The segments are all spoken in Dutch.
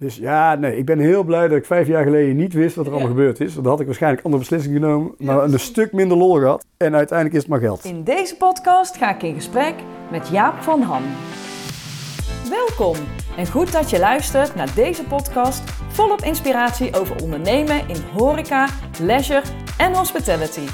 Dus ja, nee, ik ben heel blij dat ik vijf jaar geleden niet wist wat er allemaal gebeurd is. Dan had ik waarschijnlijk andere beslissingen genomen, maar een stuk minder lol gehad. En uiteindelijk is het maar geld. In deze podcast ga ik in gesprek met Jaap van Ham. Welkom en goed dat je luistert naar deze podcast volop inspiratie over ondernemen in horeca, leisure en hospitality.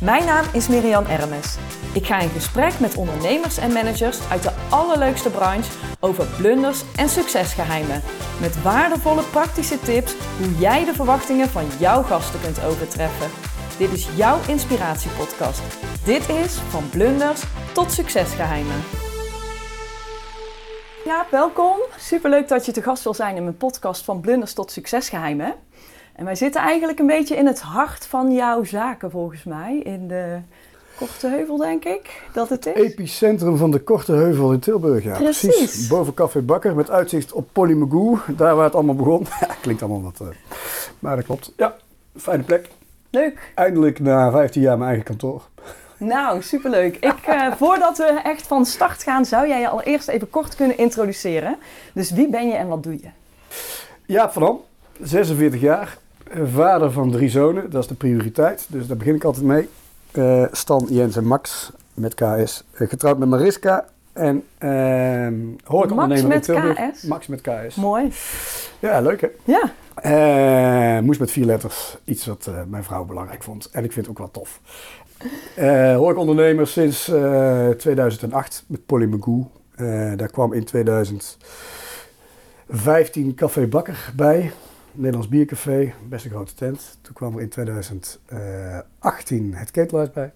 Mijn naam is Miriam Ermes. Ik ga in gesprek met ondernemers en managers uit de allerleukste branche over blunders en succesgeheimen. Met waardevolle praktische tips hoe jij de verwachtingen van jouw gasten kunt overtreffen. Dit is jouw inspiratiepodcast. Dit is van blunders tot succesgeheimen. Ja, welkom. Superleuk dat je te gast wil zijn in mijn podcast van blunders tot succesgeheimen. En wij zitten eigenlijk een beetje in het hart van jouw zaken volgens mij. In de Korte Heuvel, denk ik dat het is. Epicentrum van de Korte Heuvel in Tilburg, ja. Precies. Boven Café Bakker met uitzicht op Polymagoo, daar waar het allemaal begon. Klinkt allemaal wat... Uh, maar dat klopt. Ja, fijne plek. Leuk. Eindelijk na 15 jaar mijn eigen kantoor. Nou, superleuk. Ik, uh, voordat we echt van start gaan, zou jij je allereerst even kort kunnen introduceren. Dus wie ben je en wat doe je? Jaap van Am, 46 jaar, vader van drie zonen, dat is de prioriteit. Dus daar begin ik altijd mee. Uh, Stan, Jens en Max met KS. Uh, getrouwd met Mariska en uh, horecaondernemer Max met KS? Max met KS. Mooi. Ja, leuk hè? Ja. Uh, moest met vier letters. Iets wat mijn vrouw belangrijk vond. En ik vind het ook wel tof. Uh, horecaondernemer sinds 2008 met Polymagoo. daar kwam in 2015 Café Bakker bij. Nederlands Biercafé, best een grote tent. Toen kwam er in 2018 het Ketelhuis bij.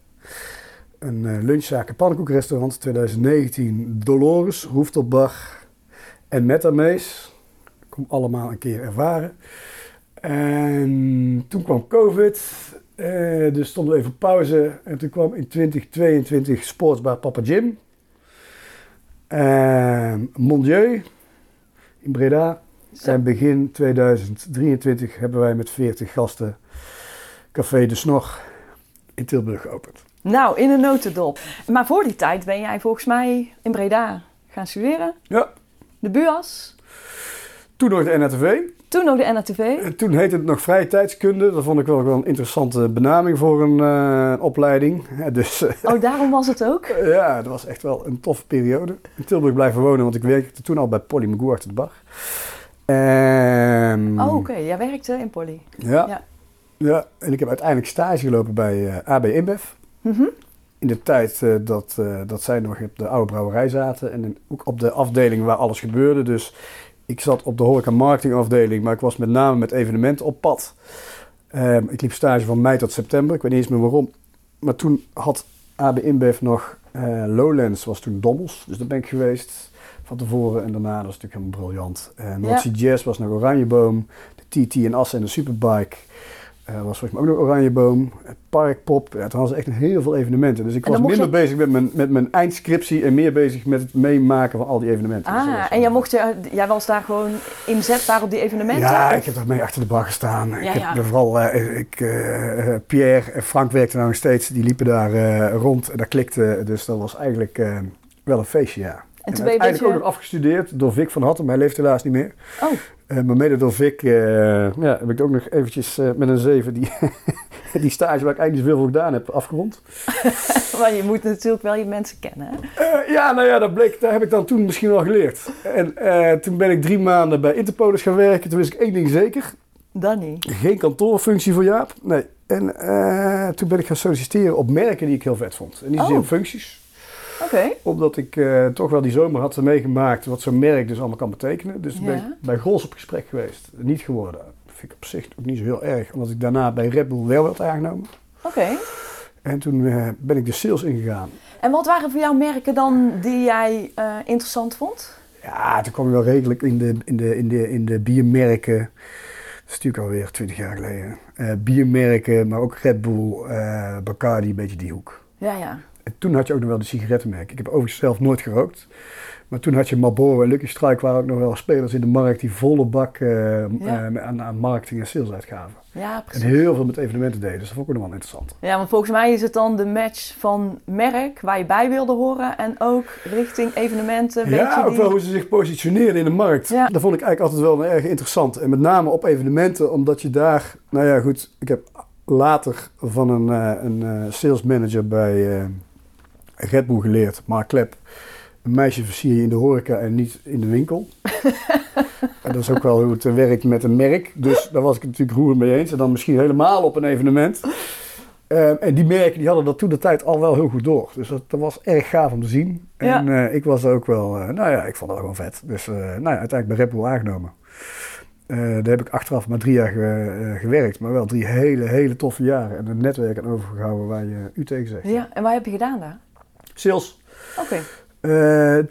Een uh, lunchzaak en pannenkoekrestaurant. 2019 Dolores, Rooftopbar en Metamees. Kom allemaal een keer ervaren. En toen kwam COVID. Uh, dus stonden we even pauze. En toen kwam in 2022 Sportsbar Papa Jim. Uh, Mondieu in Breda. En begin 2023 hebben wij met 40 gasten Café de Snor in Tilburg geopend. Nou, in een notendop. Maar voor die tijd ben jij volgens mij in Breda gaan studeren. Ja. De BUAS. Toen nog de NRTV. Toen nog de NRTV. En toen heette het nog vrije tijdskunde. Dat vond ik wel een interessante benaming voor een uh, opleiding. Ja, dus, oh, daarom was het ook? ja, dat was echt wel een toffe periode. In Tilburg blijven wonen, want ik werkte toen al bij Polly Magoo achter de bar. En, oh, oké. Okay. Jij werkte in Polly. Ja. ja. ja. en ik heb uiteindelijk stage gelopen bij uh, AB InBev. Mm -hmm. In de tijd uh, dat, uh, dat zij nog op de oude brouwerij zaten. En ook op de afdeling waar alles gebeurde. Dus ik zat op de horeca marketingafdeling. Maar ik was met name met evenementen op pad. Um, ik liep stage van mei tot september. Ik weet niet eens meer waarom. Maar toen had AB InBev nog Lowlands. Was toen Dommels. Dus daar ben ik geweest van tevoren en daarna. Dat was natuurlijk helemaal briljant. Uh, North Sea ja. Jazz was nog Oranjeboom. De TT en Assen en de Superbike uh, was volgens mij ook nog Oranjeboom. Parkpop. Ja, toen hadden ze echt heel veel evenementen. Dus ik was minder je... bezig met mijn, met mijn eindscriptie en meer bezig met het meemaken van al die evenementen. Ah, dus en jij, mocht, jij was daar gewoon inzetbaar op die evenementen? Ja, ik heb daar mee achter de bar gestaan. Ja, ik heb ja. vooral, uh, ik, Pierre en Frank werkten nou nog steeds. Die liepen daar rond en daar klikte. Dus dat was eigenlijk wel een feestje, ja. En toen ben je uiteindelijk beetje... ook nog afgestudeerd door Vic van Hattem. Hij leeft helaas niet meer. Oh. Uh, maar mede door Vic uh, ja, heb ik ook nog eventjes uh, met een zeven die, die stage waar ik eigenlijk zoveel voor gedaan heb afgerond. maar je moet natuurlijk wel je mensen kennen. Ja, nou ja, dat bleek, daar heb ik dan toen misschien wel geleerd. En toen ben ik drie maanden bij Interpolis gaan werken. Toen wist ik één ding zeker. Dan niet. Geen kantoorfunctie voor Jaap. Nee. En toen ben ik gaan solliciteren op merken die ik heel vet vond. En niet zozeer Oh. op functies. Omdat ik uh, toch wel die zomer had meegemaakt wat zo'n merk dus allemaal kan betekenen. Dus Ja. ben ik bij Gols op gesprek geweest. Niet geworden. Dat vind ik op zich ook niet zo heel erg. Omdat ik daarna bij Red Bull wel werd aangenomen. Oké. En toen eh, ben ik de sales ingegaan. En wat waren voor jou merken dan die jij eh, interessant vond? Ja, toen kwam ik wel redelijk in de, in de, in de, in de biermerken. Dat is natuurlijk alweer 20 jaar geleden. Eh, biermerken, maar ook Red Bull, eh, Bacardi, een beetje die hoek. Ja, ja. En toen had je ook nog wel de sigarettenmerk. Ik heb overigens zelf nooit gerookt. Maar toen had je Marlboro en Lucky Strike waren ook nog wel spelers in de markt die volle bak eh, eh, aan, aan marketing en sales uitgaven. Ja, En precies. heel veel met evenementen deden, dus dat vond ik ook nog wel interessant. Ja, want volgens mij is het dan de match van merk waar je bij wilde horen en ook richting evenementen. Ja, ook die- wel hoe ze zich positioneerden in de markt. Ja. Dat vond ik eigenlijk altijd wel erg interessant. En met name op evenementen, omdat je daar... Nou ja, goed, ik heb later van een, eh, een eh, sales manager bij eh Red Bull geleerd, Mark Klep. Een meisje versier je in de horeca en niet in de winkel. en dat is ook wel hoe het werkt met een merk. Dus daar was ik natuurlijk roerend mee eens. En dan misschien helemaal op een evenement. Eh, en die merken die hadden dat toen de tijd al wel heel goed door. Dus dat, dat was erg gaaf om te zien. Ja. En eh, ik was ook wel, eh, nou ja, ik vond dat gewoon vet. Dus eh, nou ja, uiteindelijk bij Red Bull aangenomen. Daar heb ik achteraf maar drie jaar ge- gewerkt. Maar wel drie hele, hele toffe jaren. En een netwerk aan overgehouden waar je u tegen zegt. Ja, en wat heb je gedaan daar? Sales. Oké. Eh,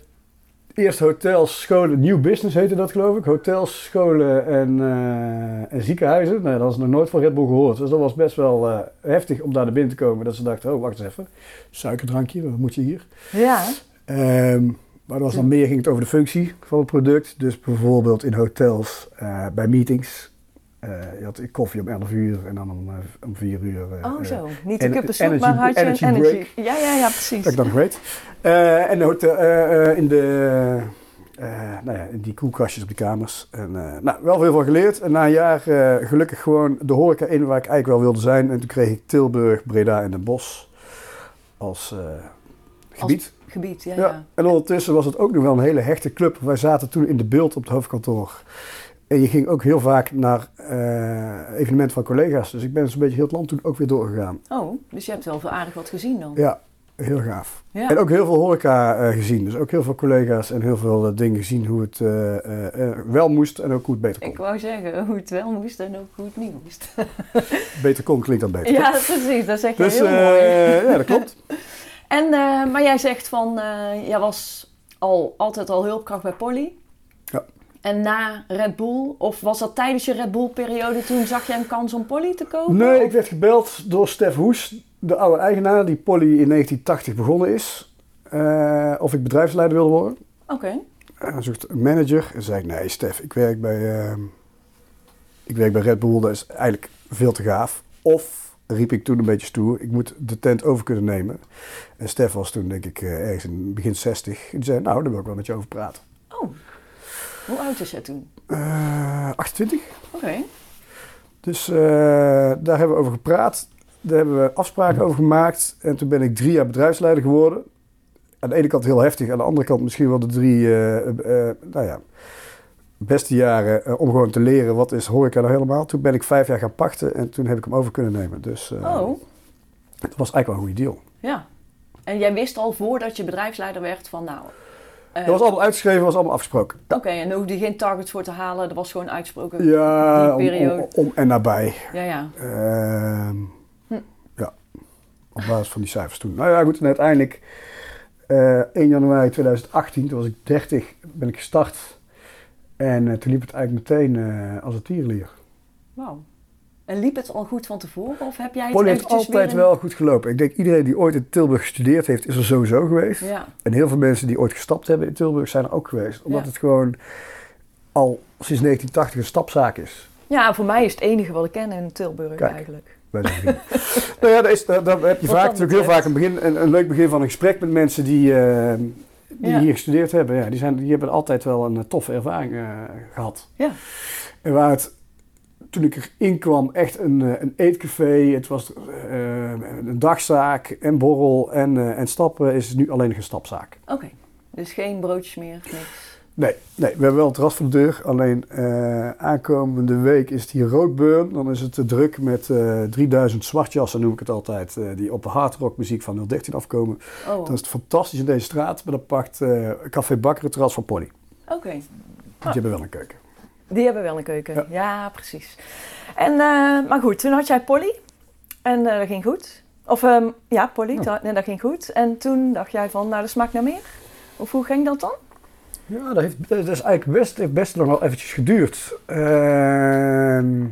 eerst hotels, scholen, nieuw business heette dat geloof ik. Hotels, scholen en, eh, en ziekenhuizen. Nou, dat is nog nooit van Red Bull gehoord. Dus dat was best wel eh, heftig om daar naar binnen te komen. Dat ze dachten, oh wacht eens even. Suikerdrankje, wat moet je hier? Ja, Ehm, maar er was dan meer, ging het over de functie van het product. Dus bijvoorbeeld in hotels, bij meetings. Eh, je had koffie om 11 uur en dan om, eh, om 4 uur. eh, oh zo. Niet de kuppensoep, energy- maar had je energy een energy. break. Ja, ja, ja, precies. Dat ik dan. Eh, en de in de, eh, nou ja, in die koelkastjes op die kamers. En, nou, wel veel van geleerd. En na een jaar gelukkig gewoon de horeca in waar ik eigenlijk wel wilde zijn. En toen kreeg ik Tilburg, Breda en Den Bosch als gebied. Gebied, ja, Ja. ja. En ondertussen was het ook nog wel een hele hechte club. Wij zaten toen in de beeld op het hoofdkantoor. En je ging ook heel vaak naar eh, evenementen van collega's. Dus ik ben zo'n beetje heel het land toen ook weer doorgegaan. Oh, dus je hebt wel veel aardig wat gezien dan. Ja, heel gaaf. Ja. En ook heel veel horeca eh, gezien. Dus ook heel veel collega's en heel veel eh, dingen gezien hoe het wel moest en ook hoe het beter kon. Ik wou zeggen hoe het wel moest en ook hoe het niet moest. Beter kon klinkt dan beter. ja, precies. Dat zeg je Dus heel mooi. ja, dat klopt. En, maar jij zegt van, jij was al, altijd al hulpkracht bij Polly. Ja. En na Red Bull, of was dat tijdens je Red Bull periode, toen zag jij een kans om Polly te kopen? Nee, ik werd gebeld door Stef Hoes, de oude eigenaar die Polly in 1980 begonnen is. eh, of ik bedrijfsleider wilde worden. Oké. En hij zocht een manager. En zei ik, nee Stef, ik werk bij, ehm, ik werk bij Red Bull, dat is eigenlijk veel te gaaf. Of, riep ik toen een beetje stoer, ik moet de tent over kunnen nemen. En Stef was toen denk ik eh, ergens in begin 60. En die zei, nou, daar wil ik wel met je over praten. Hoe oud is jij toen? Eh 28. Oké. Dus eh, daar hebben we over gepraat. Daar hebben we afspraken over gemaakt. En toen ben ik drie jaar bedrijfsleider geworden. Aan de ene kant heel heftig, aan de andere kant misschien wel de drie eh, eh, eh, nou ja, beste jaren eh, om gewoon te leren wat is horeca nou helemaal. Toen ben ik vijf jaar gaan pachten en toen heb ik hem over kunnen nemen. Dus eh Oh, het was eigenlijk wel een goede deal. ja. En jij wist al voordat je bedrijfsleider werd van nou... eh, Dat was allemaal uitgeschreven, was allemaal afgesproken. Oké, en daar hoefde je geen targets voor te halen. Dat was gewoon uitgesproken. Ja, die periode. om, om en nabij. Ja, ja. Ehm, Hm. Ja, op basis van die cijfers toen. Nou ja, goed, en uiteindelijk eh 1 januari 2018, toen was ik 30, ben ik gestart. En eh, toen liep het eigenlijk meteen eh, als een tierenlier. Wauw. En liep het al goed van tevoren? Of heb jij het heeft altijd in- wel goed gelopen. Ik denk iedereen die ooit in Tilburg gestudeerd heeft, is er sowieso geweest. Ja, En heel veel mensen die ooit gestapt hebben in Tilburg zijn er ook geweest. Omdat Ja. het gewoon al sinds 1980 een stapzaak is. ja, voor mij is het enige wat ik ken in Tilburg Kijk. eigenlijk. nou ja, daar, is, daar, daar heb je Wat vaak natuurlijk heel vaak een, begin, een, een leuk begin van een gesprek met mensen die, eh, die Ja. hier gestudeerd hebben. Ja, die, zijn, die hebben altijd wel een eh, toffe ervaring eh, gehad. Ja. En waar het, toen ik erin kwam, echt een, eh, een eetcafé. Het was eh, een dagzaak en borrel en, eh, en stappen is nu alleen nog een stapzaak. Oké, dus geen broodjes meer, niks. Nee, nee, we hebben wel een terras voor de deur. Alleen aankomende week is het hier roodburn. Dan is het te druk met eh 3000 zwartjassen, noem ik het altijd. die op de hardrock muziek van 013 afkomen. Oh, Dan is het fantastisch in deze straat. Maar dan pakt Café Bakker het terras van Polly. oké. Want die hebben wel een keuken. Die hebben wel een keuken. Ja, Ja. precies. En, eh, maar goed, toen had jij Polly. En eh, dat ging goed. Of ehm, ja, Polly, Ja. dat- nee, dat ging goed. En toen dacht jij van, nou, dat smaakt naar meer. Of hoe ging dat dan? Ja, dat, heeft, dat is eigenlijk best, heeft best nog wel eventjes geduurd. Ehm,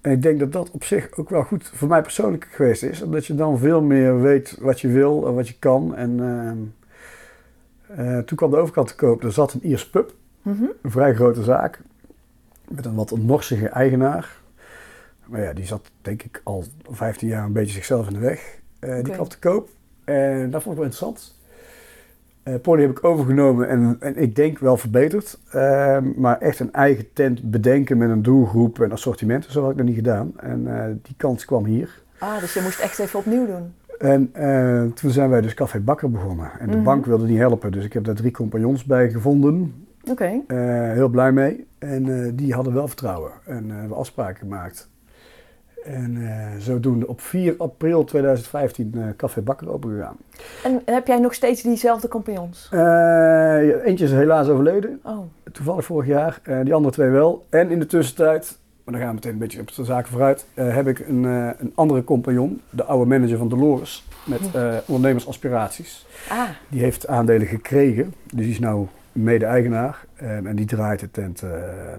en ik denk dat dat op zich ook wel goed voor mij persoonlijk geweest is. Omdat je dan veel meer weet wat je wil en wat je kan. En ehm, Eh, toen kwam de overkant te koop. Er zat een Iers pub. Mhm. Een vrij grote zaak. Met een wat morsige eigenaar. Maar ja, die zat denk ik al 15 jaar een beetje zichzelf in de weg. Eh, Die kwam te koop. En dat vond ik wel interessant. Polly heb ik overgenomen en, en ik denk wel verbeterd. Eh, maar echt een eigen tent bedenken met een doelgroep en assortiment. Zo had ik nog niet gedaan. En eh, die kans kwam hier. Ah, dus je moest echt even opnieuw doen. En toen zijn wij dus Café Bakker begonnen. En de Mhm. bank wilde niet helpen, dus ik heb daar drie compagnons bij gevonden. Oké. Eh, heel blij mee. En eh, die hadden wel vertrouwen. En eh, hebben afspraken gemaakt. En zodoende op 4 april 2015 eh Café Bakker open gegaan. En heb jij nog steeds diezelfde compagnons? Eentje is helaas overleden, Oh, toevallig vorig jaar. Die andere twee wel. En in de tussentijd, maar dan gaan we meteen een beetje op de zaken vooruit, heb ik een, een andere compagnon, de oude manager van Dolores, met eh, ondernemersaspiraties. ah, Die heeft aandelen gekregen, dus die is nou mede-eigenaar. Eh, en die draait de tent, eh,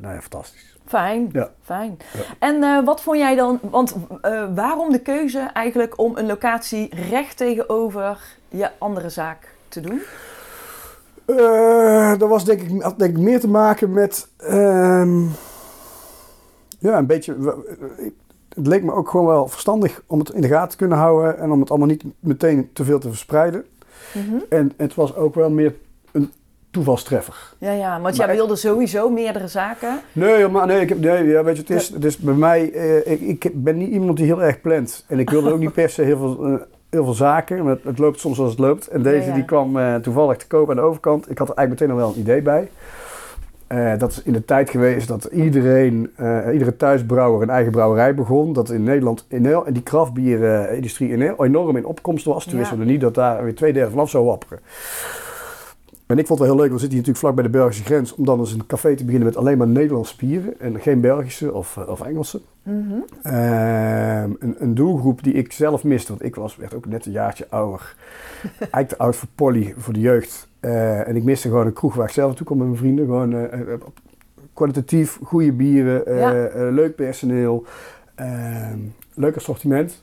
nou ja, fantastisch. fijn. Ja. Fijn. Ja. En eh, wat vond jij dan, want eh, waarom de keuze eigenlijk om een locatie recht tegenover je andere zaak te doen? Dat was denk ik, had denk ik meer te maken met. ehm, ja, een beetje. Het leek me ook gewoon wel verstandig om het in de gaten te kunnen houden en om het allemaal niet meteen te veel te verspreiden. Mhm. En het was ook wel meer een toevalstreffer. Ja, ja, want Maar- jij wilde sowieso meerdere zaken. Nee, maar nee, ik heb, nee ja, weet je, het is, het is bij mij. eh, ik, ik ben niet iemand die heel erg plant. En ik wilde ook niet per se heel veel, eh, heel veel zaken. Maar het, het loopt soms zoals het loopt. En deze Ja, ja. die kwam eh, toevallig te koop aan de overkant. Ik had er eigenlijk meteen al wel een idee bij. Dat is in de tijd geweest dat iedereen, iedere thuisbrouwer een eigen brouwerij begon. Dat in Nederland in die kraftbierindustrie enorm in opkomst was. Toen wisten we niet dat daar weer twee derde vanaf zou wapperen. En ik vond het wel heel leuk, we zitten hier natuurlijk vlak bij de Belgische grens, om dan eens een café te beginnen met alleen maar Nederlandse bieren en geen Belgische of, eh, of Engelse. Mhm. Ehm, een, een doelgroep die ik zelf miste, want ik was, werd ook net een jaartje ouder. Eigenlijk te oud voor Polly, voor de jeugd. Eh, en ik miste gewoon een kroeg waar ik zelf naartoe kon met mijn vrienden. Gewoon eh, kwalitatief, goede bieren, Ja. leuk personeel, ehm, leuk assortiment.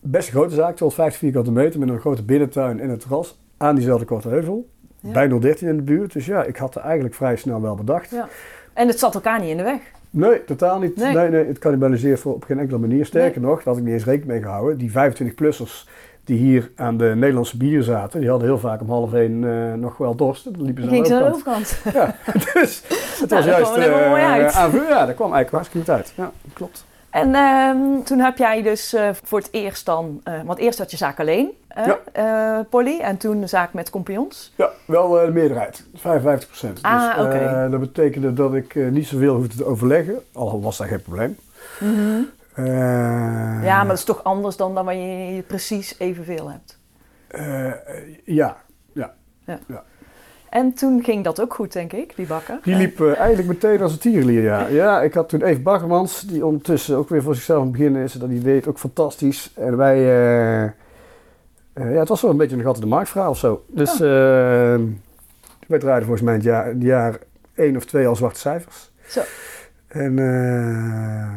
Best een grote zaak, 250 vierkante meter met een grote binnentuin en een terras aan diezelfde korte heuvel. Ja. Bij 013 in de buurt. Dus ja, ik had er eigenlijk vrij snel wel bedacht. Ja. En het zat elkaar niet in de weg. Nee, totaal niet. Nee. Nee, nee, het voor op geen enkele manier. Sterker nog, daar had ik niet eens rekening mee gehouden. Die 25-plussers die hier aan de Nederlandse bier zaten, die hadden heel vaak om half één eh, nog wel dorst. Dan liepen ze Ging aan de overkant. overkant. Dus het Nou, was dat juist aanvulling. Ja, dat kwam eigenlijk hartstikke goed uit. Ja, klopt. En ehm, toen heb jij dus eh, voor het eerst dan, eh, want eerst had je zaak alleen, hè, eh, Polly, en toen de zaak met compagnons. Ja, wel de meerderheid. 55 procent. Ah, dus, oké. dat betekende dat ik niet zoveel hoefde te overleggen. Al was dat geen probleem. Eh, Ja, maar dat is toch anders dan, dan wanneer je precies evenveel hebt. eh, ja, En toen ging dat ook goed, denk ik, die bakker. Die liep eh, eigenlijk meteen als een tierenlier, ja. Ja, ik had toen Eve Baggermans, die ondertussen ook weer voor zichzelf aan het beginnen is. Dat die deed ook fantastisch. En wij, eh, eh, ja, het was wel een beetje een gat in de markt verhaal of zo. Dus eh, wij draaiden volgens mij het jaar, het jaar één of twee al zwarte cijfers. Zo. En eh,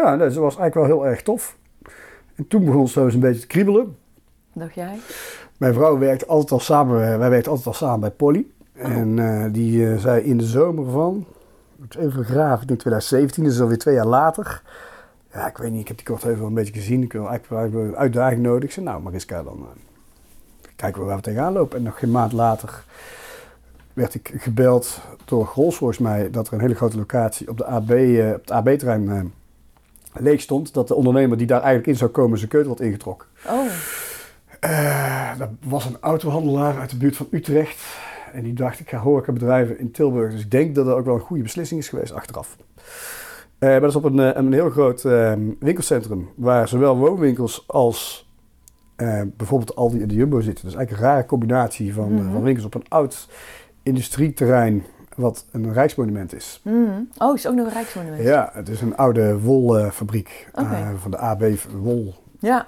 ja, dat was eigenlijk wel heel erg tof. En toen begon het zo eens een beetje te kriebelen. Dacht jij? Mijn vrouw werkt altijd al samen, wij werkten altijd al samen bij Polly. En eh, die eh, zei in de zomer van, moet even graven, ik denk 2017, dus alweer twee jaar later. Ja, ik weet niet, ik heb die kortheuvel wel een beetje gezien. Ik wil eigenlijk wel een uitdaging nodig. Ik zei, nou Mariska, dan eh, kijken we waar we tegenaan lopen. En nog geen maand later werd ik gebeld door Grols volgens mij, dat er een hele grote locatie op, de AB, eh, op het AB-terrein eh, leeg stond. Dat de ondernemer die daar eigenlijk in zou komen zijn keutel had ingetrokken. Oh, Eh, dat was een autohandelaar uit de buurt van Utrecht. En die dacht, ik ga horecabedrijven in Tilburg. Dus ik denk dat dat ook wel een goede beslissing is geweest achteraf. Eh, maar dat is op een, eh, een heel groot eh, winkelcentrum. Waar zowel woonwinkels als bijvoorbeeld Aldi en de Jumbo zitten. Dus eigenlijk een rare combinatie van, eh, Mhm. van winkels op een oud industrieterrein. Wat een rijksmonument is. Mhm. oh is ook nog een rijksmonument. Ja, het is een oude wolfabriek van de AB Wol Ja.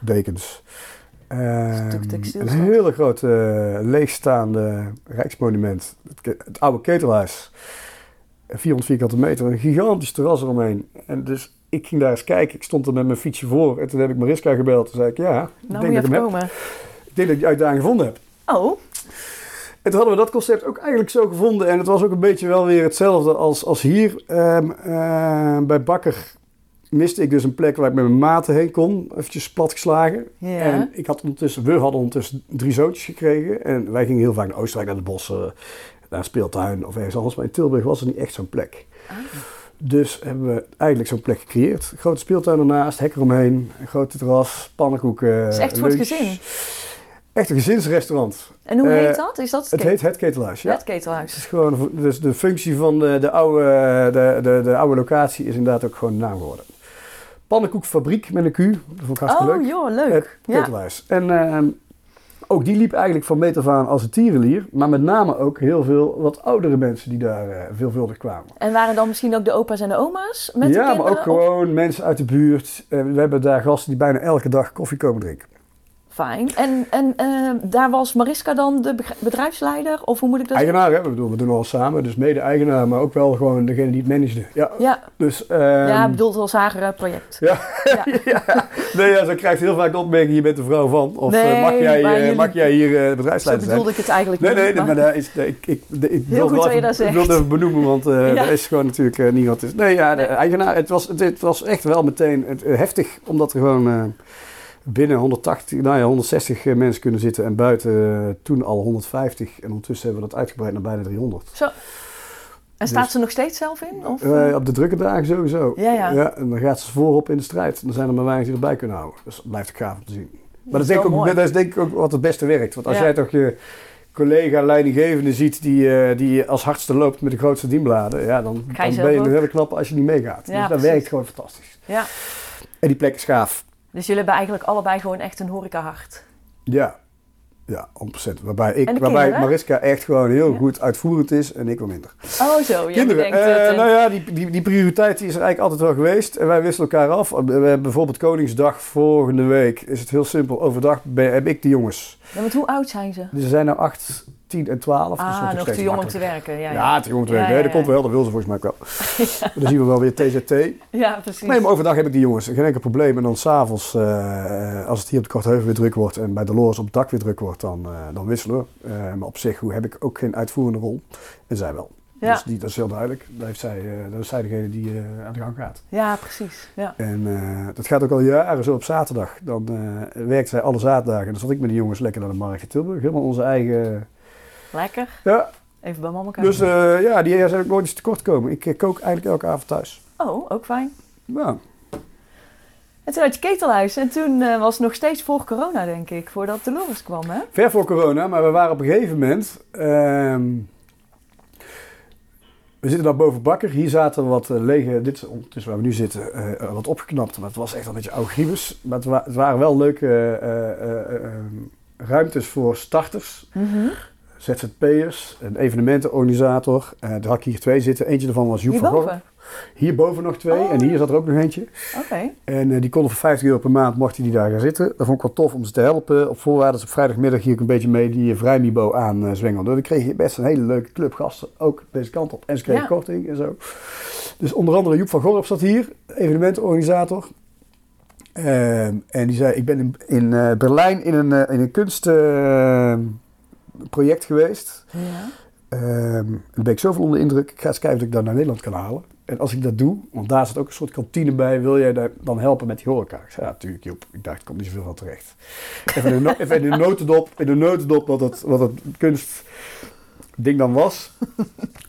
Ehm, een hele grote eh, leegstaande rijksmonument. Het, het oude ketelhuis. 400 vierkante meter, een gigantisch terras eromheen. En dus ik ging daar eens kijken. Ik stond er met mijn fietsje voor. En toen heb ik Mariska gebeld. Toen zei ik, ja, ik, Nou denk dat ik, heb. komen. ik denk dat ik die uitdaging gevonden heb. Oh, En toen hadden we dat concept ook eigenlijk zo gevonden. En het was ook een beetje wel weer hetzelfde als, als hier. Ehm, ehm, bij Bakker miste ik dus een plek waar ik met mijn maten heen kon. Eventjes platgeslagen. Ja. En ik had ondertussen, we hadden ondertussen drie zoontjes gekregen. En wij gingen heel vaak naar Oostenrijk, naar de bossen, naar een speeltuin of ergens anders. Maar in Tilburg was er niet echt zo'n plek. Ah. Dus hebben we eigenlijk zo'n plek gecreëerd. Grote speeltuin ernaast, hek eromheen, een grote terras, pannenkoeken. Het is echt voor het gezin. Echt een gezinsrestaurant. En hoe Eh, heet dat? Is dat Het heet Het Ketelhuis, ja. Het ketelhuis. Het is gewoon, dus de functie van de, de, oude, de, de, de oude locatie is inderdaad ook gewoon de naam geworden. Pannenkoekfabriek met een Q, dat vond ik hartstikke Oh leuk. joh, leuk. Het Ja. Ketelhuis. En ehm, ook die liep eigenlijk van meet af aan als een tierenlier, maar met name ook heel veel wat oudere mensen die daar eh, veelvuldig kwamen. En waren dan misschien ook de opa's en de oma's met de ja, kinderen? maar ook gewoon mensen uit de buurt. Eh, we hebben daar gasten die bijna elke dag koffie komen drinken. Fijn. En, en eh, daar was Mariska dan de bedrijfsleider? Of hoe moet ik dat Eigenaar, hè? We, bedoelen, we doen alles samen, dus mede-eigenaar, maar ook wel gewoon degene die het managede. Ja, Ja, dus... ehm, ja bedoeld als haar eh, project. Ja. Ja. ja. Nee, ja, zo krijgt heel vaak de opmerking, je bent de vrouw van. Of eh, Nee, mag, jij, jullie- mag jij hier bedrijfsleider zijn? bedoelde ik het eigenlijk Nee, niet. nee, nee, maar daar is, nee, ik, ik, ik, ik wil goed je even, dat ik benoemen, want Ja. er is gewoon natuurlijk niemand. Is. Nee, ja, de Nee. eigenaar, het was, het, het was echt wel meteen het, heftig, omdat er gewoon binnen 180, nou ja, 160 mensen kunnen zitten en buiten eh, toen al 150. En ondertussen hebben we dat uitgebreid naar bijna 300. Zo. En staat Dus- ze nog steeds zelf in? Of, Eh, eh? op de drukke dagen sowieso. Ja, ja. en dan gaat ze voorop in de strijd. Dan zijn er maar weinig die erbij kunnen houden. Dus dat blijft ook gaaf om te zien. Maar dat, is denk ook, mooi. dat is denk ik ook wat het beste werkt. Want als Ja. jij toch je collega leidinggevende ziet die, eh, die als hardste loopt met de grootste dienbladen, ja, dan, je dan ben je ook? een hele knappe als je niet meegaat. Ja, dus dat werkt gewoon fantastisch. ja. En die plek is gaaf. Dus jullie hebben eigenlijk allebei gewoon echt een horecahart. Ja. Ja, 100%. Waarbij, ik, waarbij kinderen? Mariska echt gewoon heel Ja. goed uitvoerend is en ik wat minder. Oh zo, je Kinderen, het. eh, en- nou ja, die, die, die prioriteit die is er eigenlijk altijd wel geweest. En wij wisselen elkaar af. We hebben bijvoorbeeld Koningsdag volgende week. Is het heel simpel. Overdag ben- heb ik de jongens. Ja, want hoe oud zijn ze? Dus ze zijn nou 8, 10 en 12. dus ah, nog nog te jong om te werken. Ja, Ja, ja. te jong om te werken. ja, dat komt wel. Dat wil ze volgens mij ook wel. Dan zien we wel weer TZT. Ja, precies. Nee, maar overdag heb ik die jongens. Geen enkel probleem. En dan s'avonds, uh, als het hier op de Kortheuvel weer druk wordt en bij Dolores op het dak weer druk wordt, dan, uh, dan wisselen we. Uh, maar op zich hoe heb ik ook geen uitvoerende rol. En zij wel. Ja. Dus die, dat is heel duidelijk. Daar heeft zij, uh, dat is zij degene die uh, aan de gang gaat. Ja, precies. Ja. En uh, dat gaat ook al jaren zo op zaterdag. Dan uh, werkt zij alle zaterdagen. En dan zat ik met die jongens lekker naar de markt in Tilburg. Helemaal onze eigen... Lekker. Ja. Even bij mama kijken. Dus ja, die zijn ook nooit eens tekort komen. Ik kook eigenlijk elke avond thuis. Oh, ook fijn. Ja. En toen had je ketelhuis. En toen uh, was het nog steeds voor corona, denk ik. Voordat Dolores kwam, hè? Ver voor corona, maar we waren op een gegeven moment... Uh, we zitten dan boven Bakker. Hier zaten wat uh, lege, dit is ondertussen waar we nu zitten, uh, wat opgeknapt. Maar het was echt een beetje oud griebus. Maar het, wa het, waren wel leuke uh, ruimtes voor starters. Mm -hmm. ZZP'ers, een evenementenorganisator. Daar had ik hier twee zitten. Eentje ervan was Joep van Gorp. Hierboven nog twee oh. en hier zat er ook nog eentje. Okay. En uh, die konden voor 50 euro per maand mochten die daar gaan zitten. Dat vond ik wel tof om ze te helpen. Op voorwaarde dat op vrijdagmiddag hier ook een beetje mee die vrijmibo aan uh, zwengelde. Dan kreeg je best een hele leuke clubgasten, ook deze kant op. En ze kregen ja. korting en zo. Dus onder andere Joep van Gorp zat hier, evenementenorganisator. Uh, en die zei, ik ben in, in uh, Berlijn in een, in een kunstproject geweest. Ja. Um, dan ben ik zoveel onder de indruk. Ik ga eens kijken of ik dat naar Nederland kan halen. En als ik dat doe, want daar zit ook een soort kantine bij, wil jij daar dan helpen met die horeca? Ik zei, ja, natuurlijk Joep. Ik dacht, er komt niet zoveel van terecht. Even in de, even in de notendop, in de notendop wat het, wat het kunstding dan was.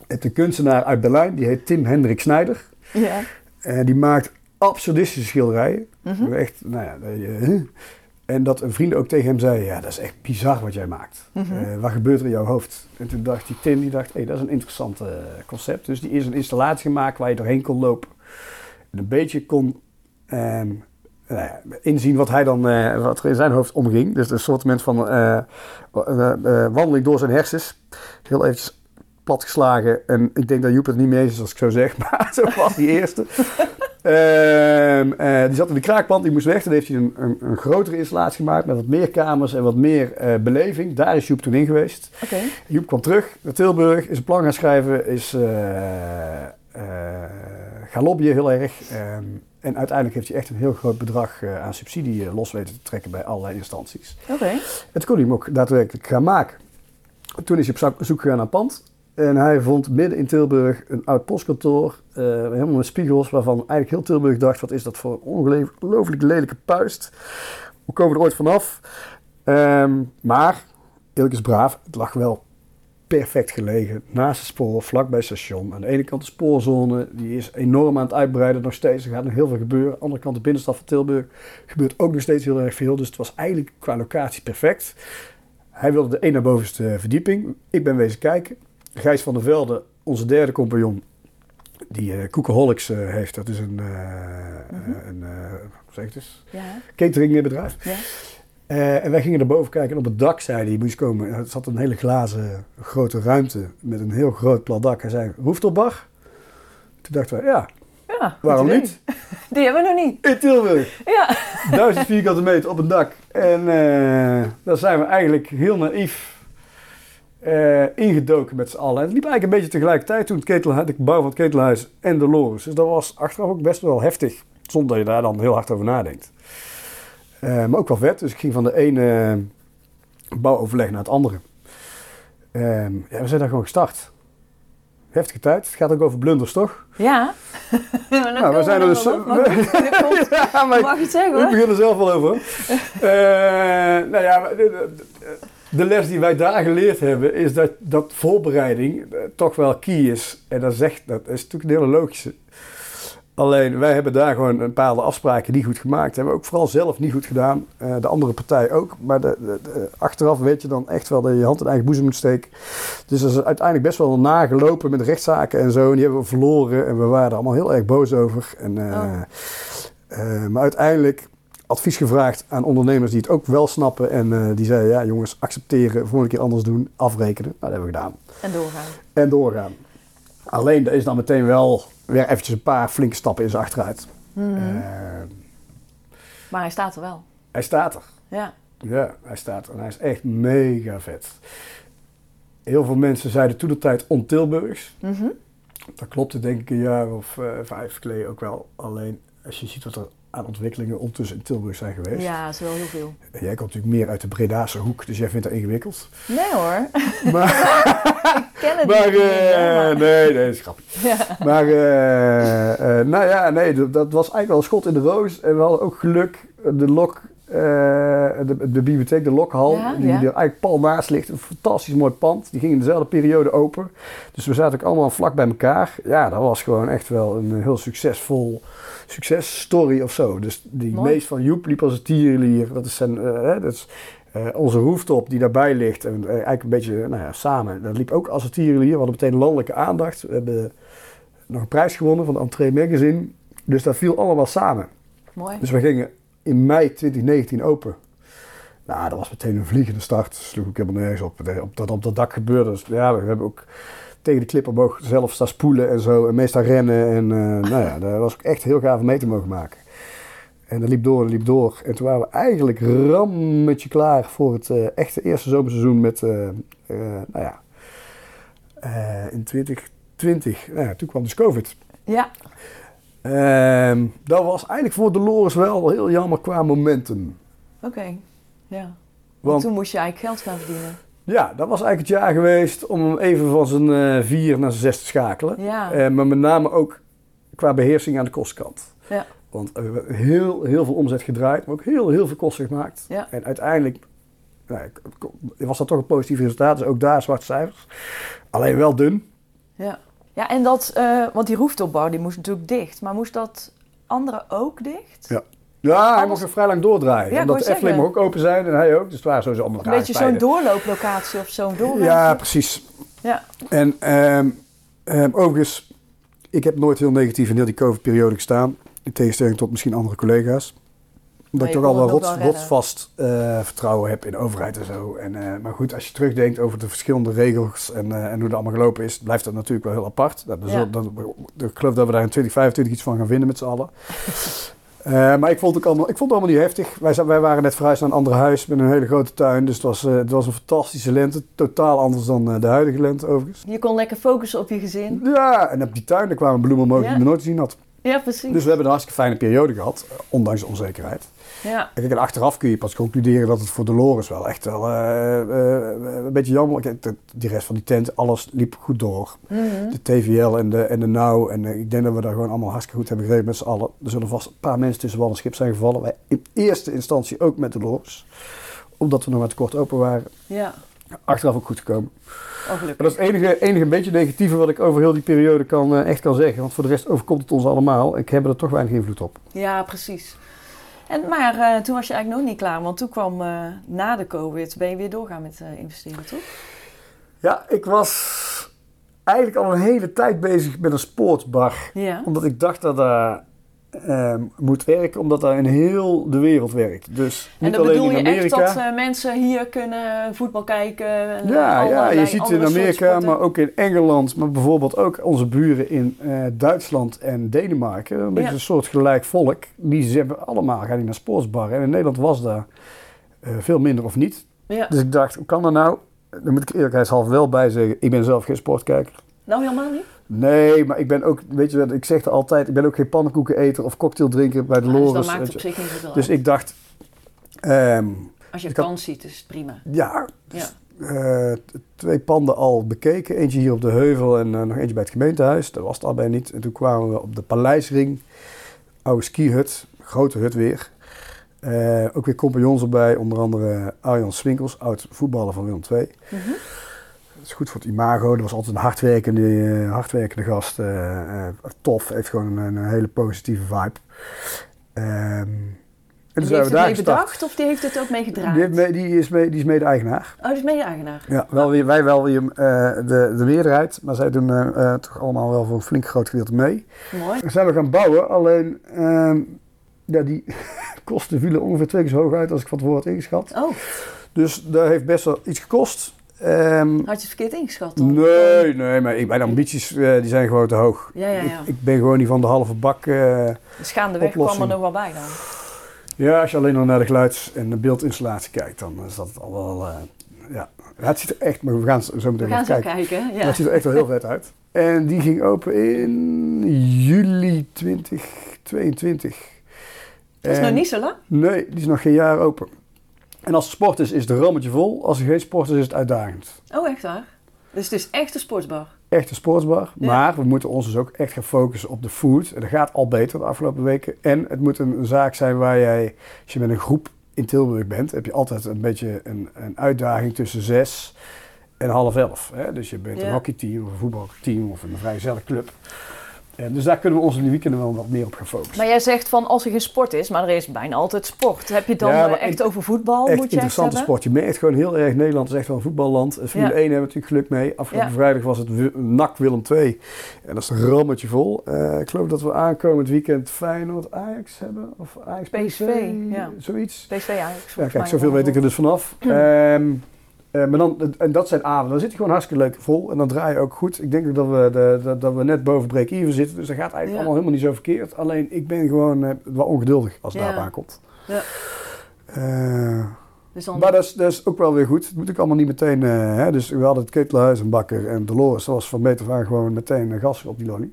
Het een kunstenaar uit Berlijn, die heet Tim Hendrik Snijder. Ja. En die maakt absurdistische schilderijen. Mm -hmm. Echt, nou ja, en dat een vriend ook tegen hem zei, ja, dat is echt bizar wat jij maakt. Mm -hmm. uh, wat gebeurt er in jouw hoofd? En toen dacht die Tim, die dacht, hé, hey, dat is een interessant uh, concept. Dus die is een installatie gemaakt waar je doorheen kon lopen. En een beetje kon um, nou ja, inzien wat hij dan, uh, wat er in zijn hoofd omging. Dus een soort van wandeling door zijn hersens. Heel eventjes platgeslagen. En ik denk dat Joep het niet mee is als ik zo zeg, maar zo was die eerste. Um, uh, die zat in de kraakpand, die moest weg. Toen heeft hij een, een, een grotere installatie gemaakt met wat meer kamers en wat meer uh, beleving. Daar is Joep toen in geweest. Okay. Joep kwam terug naar Tilburg, is een plan gaan schrijven, is uh, gaan lobbyen heel erg. Um, en uiteindelijk heeft hij echt een heel groot bedrag aan subsidie los weten te trekken bij allerlei instanties. Okay. En toen kon hij hem ook daadwerkelijk gaan maken. Toen is hij op zoek gegaan naar pand. En hij vond midden in Tilburg een oud postkantoor. eh, helemaal met spiegels. Waarvan eigenlijk heel Tilburg dacht: wat is dat voor een ongelooflijk lelijke puist. Hoe komen we er ooit vanaf? Ehm, maar, eerlijk is braaf, het lag wel perfect gelegen. Naast het spoor, vlakbij het station. Aan de ene kant de spoorzone, die is enorm aan het uitbreiden nog steeds. Er gaat nog heel veel gebeuren. Aan de andere kant de binnenstad van Tilburg gebeurt ook nog steeds heel erg veel. Dus het was eigenlijk qua locatie perfect. Hij wilde de één naar bovenste verdieping. Ik ben wezen kijken. Gijs van der Velde, onze derde compagnon, die Cookaholics eh, heeft. Dat is een, eh, Mhm. eh, een zeg het eens? Ja. cateringbedrijf. Ja. En wij gingen naar boven kijken en op het dak zei hij, moest komen. Er zat een hele glazen grote ruimte met een heel groot plat dak. Hij zei, rooftopbar? Toen dachten wij, ja, Ja, waarom idee. niet? Die hebben we nog niet. In Tilburg, Ja. duizend vierkante meter op een dak. En daar zijn we eigenlijk heel naïef eh, ingedoken met z'n allen. En het liep eigenlijk een beetje tegelijkertijd toen het ketelhuis, de bouw van het ketelhuis en de Loris. Dus dat was achteraf ook best wel heftig, zonder dat je daar dan heel hard over nadenkt. Eh, maar ook wel vet, dus ik ging van de ene bouwoverleg naar het andere. Ehm, ja, we zijn daar gewoon gestart. Heftige tijd. Het gaat ook over blunders, toch? Ja. Maar dan Nou, we zijn er dus... op. Mag, ik- ja, maar ik- mag je het zeggen ik hoor? begin er zelf wel over. Eh, nou ja, de, les die wij daar geleerd hebben is dat, dat voorbereiding eh, toch wel key is. En dat, zegt, dat is natuurlijk een hele logische. Alleen wij hebben daar gewoon een paar afspraken niet goed gemaakt. Hebben we ook vooral zelf niet goed gedaan. Eh, de andere partij ook. Maar de, de- de- achteraf weet je dan echt wel dat je je hand in eigen boezem moet steken. Dus dat is uiteindelijk best wel nagelopen met rechtszaken en zo. En die hebben we verloren. En we waren er allemaal heel erg boos over. En, eh, Oh. maar uiteindelijk advies gevraagd aan ondernemers die het ook wel snappen. En eh, die zeiden, ja jongens, accepteren, volgende keer anders doen, afrekenen. Nou, dat hebben we gedaan. En doorgaan. En doorgaan. Alleen, er is dan meteen wel weer eventjes een paar flinke stappen in zijn achteruit. Mhm. Eh, Maar hij staat er wel. hij staat er. Ja. Ja, hij staat er. En hij is echt mega vet. Heel veel mensen zeiden toen de tijd ontilburgs. Mhm. Dat klopte denk ik een jaar of eh, vijf geleden ook wel. Alleen als je ziet wat er aan ontwikkelingen ondertussen in Tilburg zijn geweest. Ja, dat is wel heel veel. Jij komt natuurlijk meer uit de Bredaanse hoek, dus jij vindt dat ingewikkeld. Nee hoor. Maar, Ik ken het maar niet. eh, maar- nee, nee, dat is grappig. Ja. Maar eh, eh, nou ja, nee, dat, dat was eigenlijk wel een schot in de roos. En we hadden ook geluk, de lok, eh, de, de bibliotheek, de lokhal, Ja, die ja. er eigenlijk pal naast ligt. Een fantastisch mooi pand. Die ging in dezelfde periode open. Dus we zaten ook allemaal vlak bij elkaar. Ja, dat was gewoon echt wel een heel succesvol successtory of zo. Dus die Mooi. meest van Joep liep als een tierenlier. Dat is, zijn, eh, hè, dat is eh, onze rooftop die daarbij ligt. En eigenlijk een beetje nou ja, samen. Dat liep ook als een tierenlier. We hadden meteen landelijke aandacht. We hebben nog een prijs gewonnen van de Entree Magazine. Dus dat viel allemaal samen. Mooi. Dus we gingen in mei 2019 open. Nou, dat was meteen een vliegende start. Sloeg ik helemaal nergens op. Op dat, op dat dak gebeurde. Dus ja, we hebben ook tegen de klip omhoog zelf staan spoelen en zo. En meestal rennen. En eh, nou ja, dat was ook echt heel gaaf om mee te mogen maken. En dat liep door en liep door. En toen waren we eigenlijk rammetje klaar voor het eh, echte eerste zomerseizoen met, eh, nou ja, in 2020. Nou ja, toen kwam dus COVID. Ja. Ehm, dat was eigenlijk voor Dolores wel heel jammer qua momentum. Oké. Ja. Want Toen moest je eigenlijk geld gaan verdienen. ja, dat was eigenlijk het jaar geweest om hem even van zijn eh, vier naar zijn zes te schakelen. Ja. Eh, maar met name ook qua beheersing aan de kostkant. Ja. Want we hebben heel, heel veel omzet gedraaid, maar ook heel, heel veel kosten gemaakt. Ja. En uiteindelijk nou, was dat toch een positief resultaat. Dus ook daar zwarte cijfers. Alleen wel dun. Ja. Ja, en dat, eh, want die rooftopbouw die moest natuurlijk dicht. Maar moest dat andere ook dicht? Ja. Ja, hij Alles- mocht er vrij lang doordraaien. Ja, Omdat Efteling mocht ook open zijn en hij ook. Dus het waren sowieso allemaal Een beetje zo'n doorlooplocatie of zo'n doorloop. Ja, precies. Ja. En ehm, ehm, overigens, ik heb nooit heel negatief in heel die COVID-periode gestaan. In tegenstelling tot misschien andere collega's. Omdat Nee, ik toch al wel rots, rotsvast eh, vertrouwen heb in overheid en zo. En, eh, maar goed, als je terugdenkt over de verschillende regels en, eh, en hoe dat allemaal gelopen is, blijft dat natuurlijk wel heel apart. Dat, Ja. dat, ik geloof dat we daar in 2025 iets van gaan vinden met z'n allen. Maar ik vond, het allemaal, ik vond het allemaal niet heftig. Wij, zijn- wij waren net verhuisd naar een ander huis met een hele grote tuin. Dus het was, het was een fantastische lente. Totaal anders dan de huidige lente overigens. Je kon lekker focussen op je gezin. Ja, en op die tuin daar kwamen bloemen omhoog die ik nog nooit gezien had. Ja, precies. Dus we hebben een hartstikke fijne periode gehad, eh, ondanks de onzekerheid. Ja. Kijk, en achteraf kun je pas concluderen dat het voor Dolores wel echt wel eh, eh, een beetje jammer Kijk, Die rest van die tent, alles liep goed door. Mhm. De TVL en de, en de NOW. En eh, ik denk dat we daar gewoon allemaal hartstikke goed hebben geregeld met z'n allen. Er zullen vast een paar mensen tussen wal en schip zijn gevallen. Wij in eerste instantie ook met Dolores. Omdat we nog maar te kort open waren. Ja, Achteraf ook goed gekomen. oh, Maar dat is het enige, enige beetje negatieve wat ik over heel die periode kan, eh, echt kan zeggen. Want voor de rest overkomt het ons allemaal. Ik heb er toch weinig invloed op. Ja, precies. En, maar eh, toen was je eigenlijk nog niet klaar, want toen kwam eh, na de COVID, ben je weer doorgaan met eh, investeren, toch? Ja, ik was eigenlijk al een hele tijd bezig met een sportsbar. Ja. Omdat ik dacht dat eh, moet werken, omdat daar in heel de wereld werkt. Dus En niet dan alleen bedoel in je echt Amerika. dat eh, mensen hier kunnen voetbal kijken? en, eh, ja, ja, je ziet in andere soorten Amerika, maar ook in Engeland, maar bijvoorbeeld ook onze buren in eh, Duitsland en Denemarken. Een beetje Ja. een soort gelijk volk. Die ze hebben allemaal gaan die naar sportsbarren. En in Nederland was daar veel minder of niet. Ja. Dus ik dacht, hoe kan dat nou? Dan moet ik eerlijkheidshalve wel bij zeggen, ik ben zelf geen sportkijker. Nou, helemaal niet? Nee, maar ik ben ook, weet je ik zeg er altijd, ik ben ook geen pannenkoekeneter of cocktaildrinker bij de dus Loris. dat maakt op zich niet zoveel Dus uit. ik dacht, ehm, Als je had- kans ziet, is het prima. ja, Ja. eh, twee panden al bekeken. Eentje hier op de Heuvel en eh, nog eentje bij het gemeentehuis. Dat was het allebei niet. En toen kwamen we op de Paleisring. Oude skihut, grote hut weer. Eh, ook weer compagnons erbij, onder andere Arjan Swinkels, oud voetballer van Willem II. Dat is goed voor het imago. Dat was altijd een hardwerkende, eh, hardwerkende gast. eh, eh, tof, heeft gewoon een, een hele positieve vibe. Ehm, en toen Die heeft het mee gestart. bedacht of die heeft het ook mee gedraaid? Die, heeft mee- die is, mee, die is mede-eigenaar. Oh, die is mede-eigenaar. Ja, wel weer, wij wel weer de, de meerderheid, maar zij doen toch allemaal wel voor een flink groot gedeelte mee. Mooi. We zijn we gaan bouwen, alleen ja, die kosten vielen ongeveer twee keer zo hoog uit als ik van tevoren had ingeschat. Oh, Dus dat heeft best wel iets gekost. Ehm, had je het verkeerd ingeschat? dan? nee, nee, maar ik, mijn ambities eh, die zijn gewoon te hoog. Ja, ja, ja. Ik, ik ben gewoon niet van de halve bak. eh, Dus gaandeweg kwam er nog wel bij dan. ja, als je alleen nog naar de geluids- en de beeldinstallatie kijkt, dan is dat al wel. eh, ja. Het ziet er echt, maar we gaan zo meteen We gaan zo kijken. kijken. Ja. Het ziet er echt wel heel vet uit. En die ging open in juli 2022. Dat is En- nog niet zo lang. Nee, die is nog geen jaar open. En als er sport is, is het rammetje vol. Als er geen sport is, is het uitdagend. Oh, echt waar? Dus het is echt een sportsbar. Echt een sportsbar. Ja. Maar we moeten ons dus ook echt gaan focussen op de food. En dat gaat al beter de afgelopen weken. En het moet een, een zaak zijn waar jij, als je met een groep in Tilburg bent, heb je altijd een beetje een, een uitdaging tussen zes en half elf. Hè? Dus je bent Ja. een hockeyteam of een voetbalteam of een vrijgezellig club. En dus daar kunnen we ons in die weekenden wel wat meer op gaan focussen. Maar jij zegt van als er geen sport is, maar er is bijna altijd sport. Heb je het dan Ja, eh, echt over voetbal? echt moet je echt interessante sport. Je merkt gewoon heel erg, Nederland is echt wel een voetballand. En Formule Ja. 1 hebben we natuurlijk geluk mee. Afgelopen Ja. vrijdag was het NAC Willem 2. En dat is een rammetje vol. Eh, ik geloof dat we aankomend weekend Feyenoord Ajax hebben. Of Ajax PSV. Zoiets. PSV Ajax. Ja, kijk, zoveel weet ik er dus vanaf. Ehm, eh, maar dan, en dat zijn avonden. Dan zit je gewoon hartstikke leuk vol. En dan draai je ook goed. Ik denk ook dat we, de, dat, dat we net boven break-even zitten. Dus dat gaat eigenlijk Ja. allemaal helemaal niet zo verkeerd. Alleen ik ben gewoon eh, wel ongeduldig als het Ja. daarop aankomt. Ja. Eh, Dus dan, maar dat is, dat is ook wel weer goed. Het moet ook allemaal niet meteen... hè, dus we hadden het Ketelhuis en Bakker en Dolores. Dat was van meter aan gewoon meteen gas op die lolly.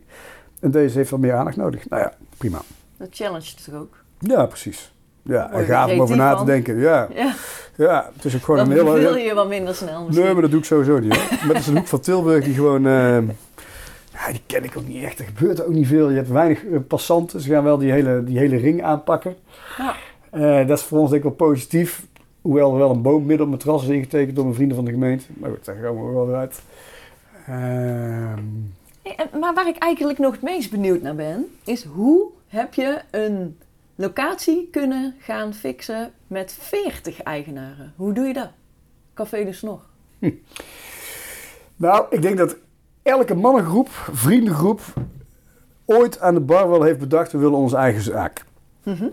En deze heeft wat meer aandacht nodig. Nou ja, prima. dat challenge toch ook. Ja, precies. Ja, en je gaaf om over na te denken. Ja, Ja, ja het is ook gewoon een hele... wil je wat minder snel misschien. Nee, maar dat doe ik sowieso niet. Hoor. Maar het is een hoek van Tilburg die gewoon... eh, ja, die ken ik ook niet echt. Er gebeurt ook niet veel. Je hebt weinig eh, passanten. Ze gaan wel die hele, die hele ring aanpakken. Ja. Eh, dat is voor ons denk ik wel positief. Hoewel er wel een boom midden op mijn terras is ingetekend door mijn vrienden van de gemeente. Maar goed, daar gaan we wel weer uit. Ehm, Hey, maar waar ik eigenlijk nog het meest benieuwd naar ben, is hoe heb je een locatie kunnen gaan fixen met 40 eigenaren? Hoe doe je dat? Café de Snor. nou, ik denk dat elke mannengroep, vriendengroep, ooit aan de bar wel heeft bedacht, we willen onze eigen zaak. Mhm.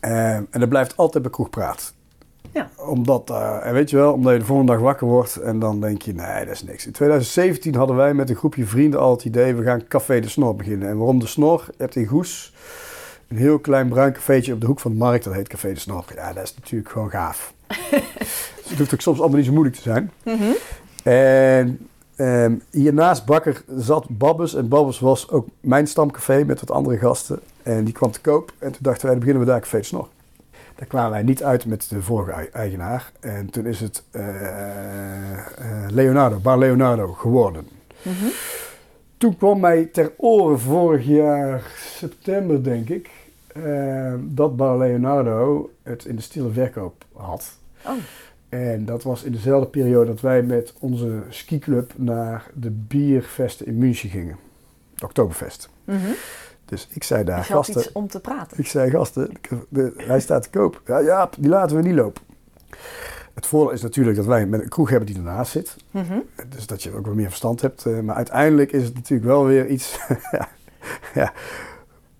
Eh, en dat blijft altijd bij kroegpraat. Ja. Omdat, eh, en weet je wel, omdat je de volgende dag wakker wordt en dan denk je, nee, dat is niks. In 2017 hadden wij met een groepje vrienden al het idee, we gaan Café de Snor beginnen. En waarom de Snor? Je hebt in Goes een heel klein bruin cafeetje op de hoek van de markt, dat heet Café de Snor. Ja, dat is natuurlijk gewoon gaaf. dus het hoeft ook soms allemaal niet zo moeilijk te zijn. Mhm. En ehm, hiernaast Bakker zat Babbes. En Babbes was ook mijn stamcafé met wat andere gasten. En die kwam te koop. En toen dachten wij, dan beginnen we daar Café de Snor. Daar kwamen wij niet uit met de vorige ei- eigenaar. En toen is het eh, eh, Leonardo, Bar Leonardo geworden. Mhm. Toen kwam mij ter oren vorig jaar september, denk ik, eh, dat Bar Leonardo het in de stille verkoop had. Oh. En dat was in dezelfde periode dat wij met onze skiclub naar de biervesten in München gingen. Oktoberfest. Mhm. Dus ik zei daar, gasten, iets om te praten. ik zei gasten, de- hij staat te koop. Ja, Jaap, die laten we niet lopen. Het voordeel is natuurlijk dat wij met een kroeg hebben die ernaast zit. Mhm. Dus dat je ook wat meer verstand hebt. eh, Maar uiteindelijk is het natuurlijk wel weer iets. ja,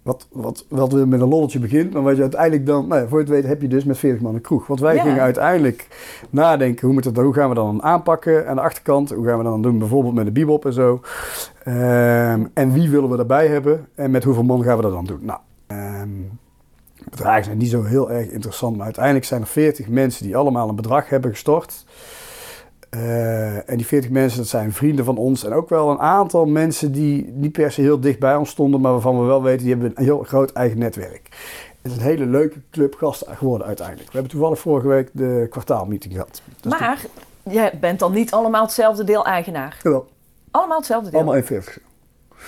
wat, wat, wat weer met een lolletje begint. Maar wat je uiteindelijk dan. Nou ja, voor je het weet heb je dus met 40 man een kroeg. Want wij Ja. gingen uiteindelijk nadenken. Hoe, moet het, hoe gaan we dan aanpakken aan de achterkant? Hoe gaan we dan doen bijvoorbeeld met de bebop en zo? Ehm, en wie willen we daarbij hebben? En met hoeveel man gaan we dat dan doen? Nou. ehm, bedragen zijn niet zo heel erg interessant. Maar uiteindelijk zijn er 40 mensen die allemaal een bedrag hebben gestort. Eh, en die 40 mensen, dat zijn vrienden van ons. En ook wel een aantal mensen die niet per se heel dicht bij ons stonden, maar waarvan we wel weten, die hebben een heel groot eigen netwerk. Het is een hele leuke club gasten geworden uiteindelijk. We hebben toevallig vorige week de kwartaalmeeting gehad. Dus Maar jij bent dan niet allemaal hetzelfde deel eigenaar? Jawel, Allemaal hetzelfde deel? allemaal 41.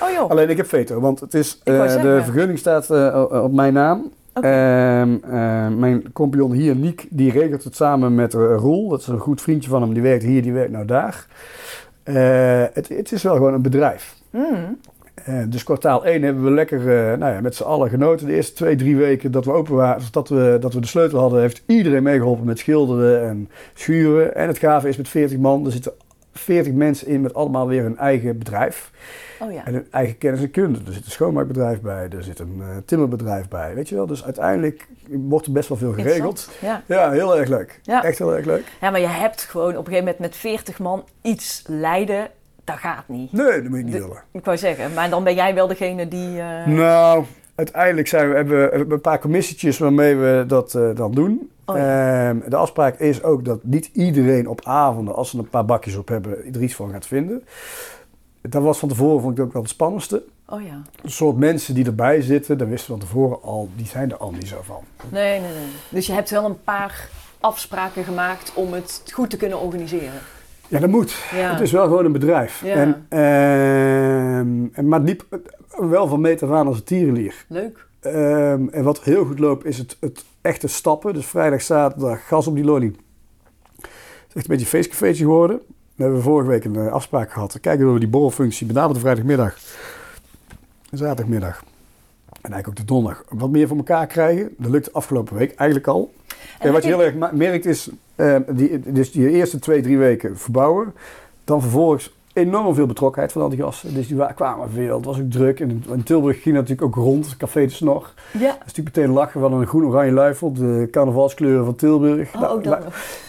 Oh joh. Alleen ik heb veto, want het is, eh, zeggen. de vergunning staat eh, op mijn naam. Ehm, eh, mijn compagnon hier, Niek, die regelt het samen met eh, Roel. Dat is een goed vriendje van hem. Die werkt hier, die werkt nou daar. Eh, het, het is wel gewoon een bedrijf. Mm. Dus kwartaal 1 hebben we lekker nou ja, met z'n allen genoten. De eerste twee, drie weken dat we open waren, dat we, dat we de sleutel hadden, heeft iedereen meegeholpen met schilderen en schuren. En het gave is met 40 man, er zitten 40 mensen in met allemaal weer hun eigen bedrijf. Oh ja. En hun eigen kennis en kunde. Er zit een schoonmaakbedrijf bij, er zit een eh, timmerbedrijf bij. Weet je wel, dus uiteindelijk wordt er best wel veel geregeld. Ja. Ja, heel erg leuk. Ja. Echt heel erg leuk. ja, maar je hebt gewoon op een gegeven moment met 40 man iets leiden. Dat gaat niet. Nee, dat moet je niet willen. Ik wou zeggen, maar dan ben jij wel degene die... eh, Nou, uiteindelijk zijn we, hebben we een paar commissietjes waarmee we dat eh, dan doen. Oh ja. Ehm, de afspraak is ook dat niet iedereen op avonden, als ze een paar bakjes op hebben, er iets van gaat vinden. Dat was van tevoren, vond ik ook wel het spannendste. Oh ja. Een soort mensen die erbij zitten, daar wisten we van tevoren al, die zijn er al niet zo van. Nee, nee, nee. Dus je hebt wel een paar afspraken gemaakt om het goed te kunnen organiseren. Ja, dat moet. Ja. Het is wel gewoon een bedrijf. Ja. En, ehm, en, maar het liep wel van meet af aan als een tierenlier. Leuk. Ehm, en wat heel goed loopt is het, het echte stappen. Dus vrijdag, zaterdag, gas op die lolly. Het is echt een beetje een feestcafeetje geworden. We hebben vorige week een eh, afspraak gehad. Kijken of we die borrelfunctie, met name de vrijdagmiddag en zaterdagmiddag. En eigenlijk ook de donderdag. Wat meer voor elkaar krijgen. Dat lukt afgelopen week eigenlijk al. En, wat je heel erg merkt is, eh, die, dus die eerste twee, drie weken verbouwen. Dan vervolgens enorm veel betrokkenheid van al die gasten. Dus die wa- kwamen veel. Het was ook druk. En in Tilburg ging natuurlijk ook rond. Café de Snor. Ja. Dat is natuurlijk meteen lachen. Hadden een groen-oranje luifel. De carnavalskleuren van Tilburg. Oh, Nou, ook nog.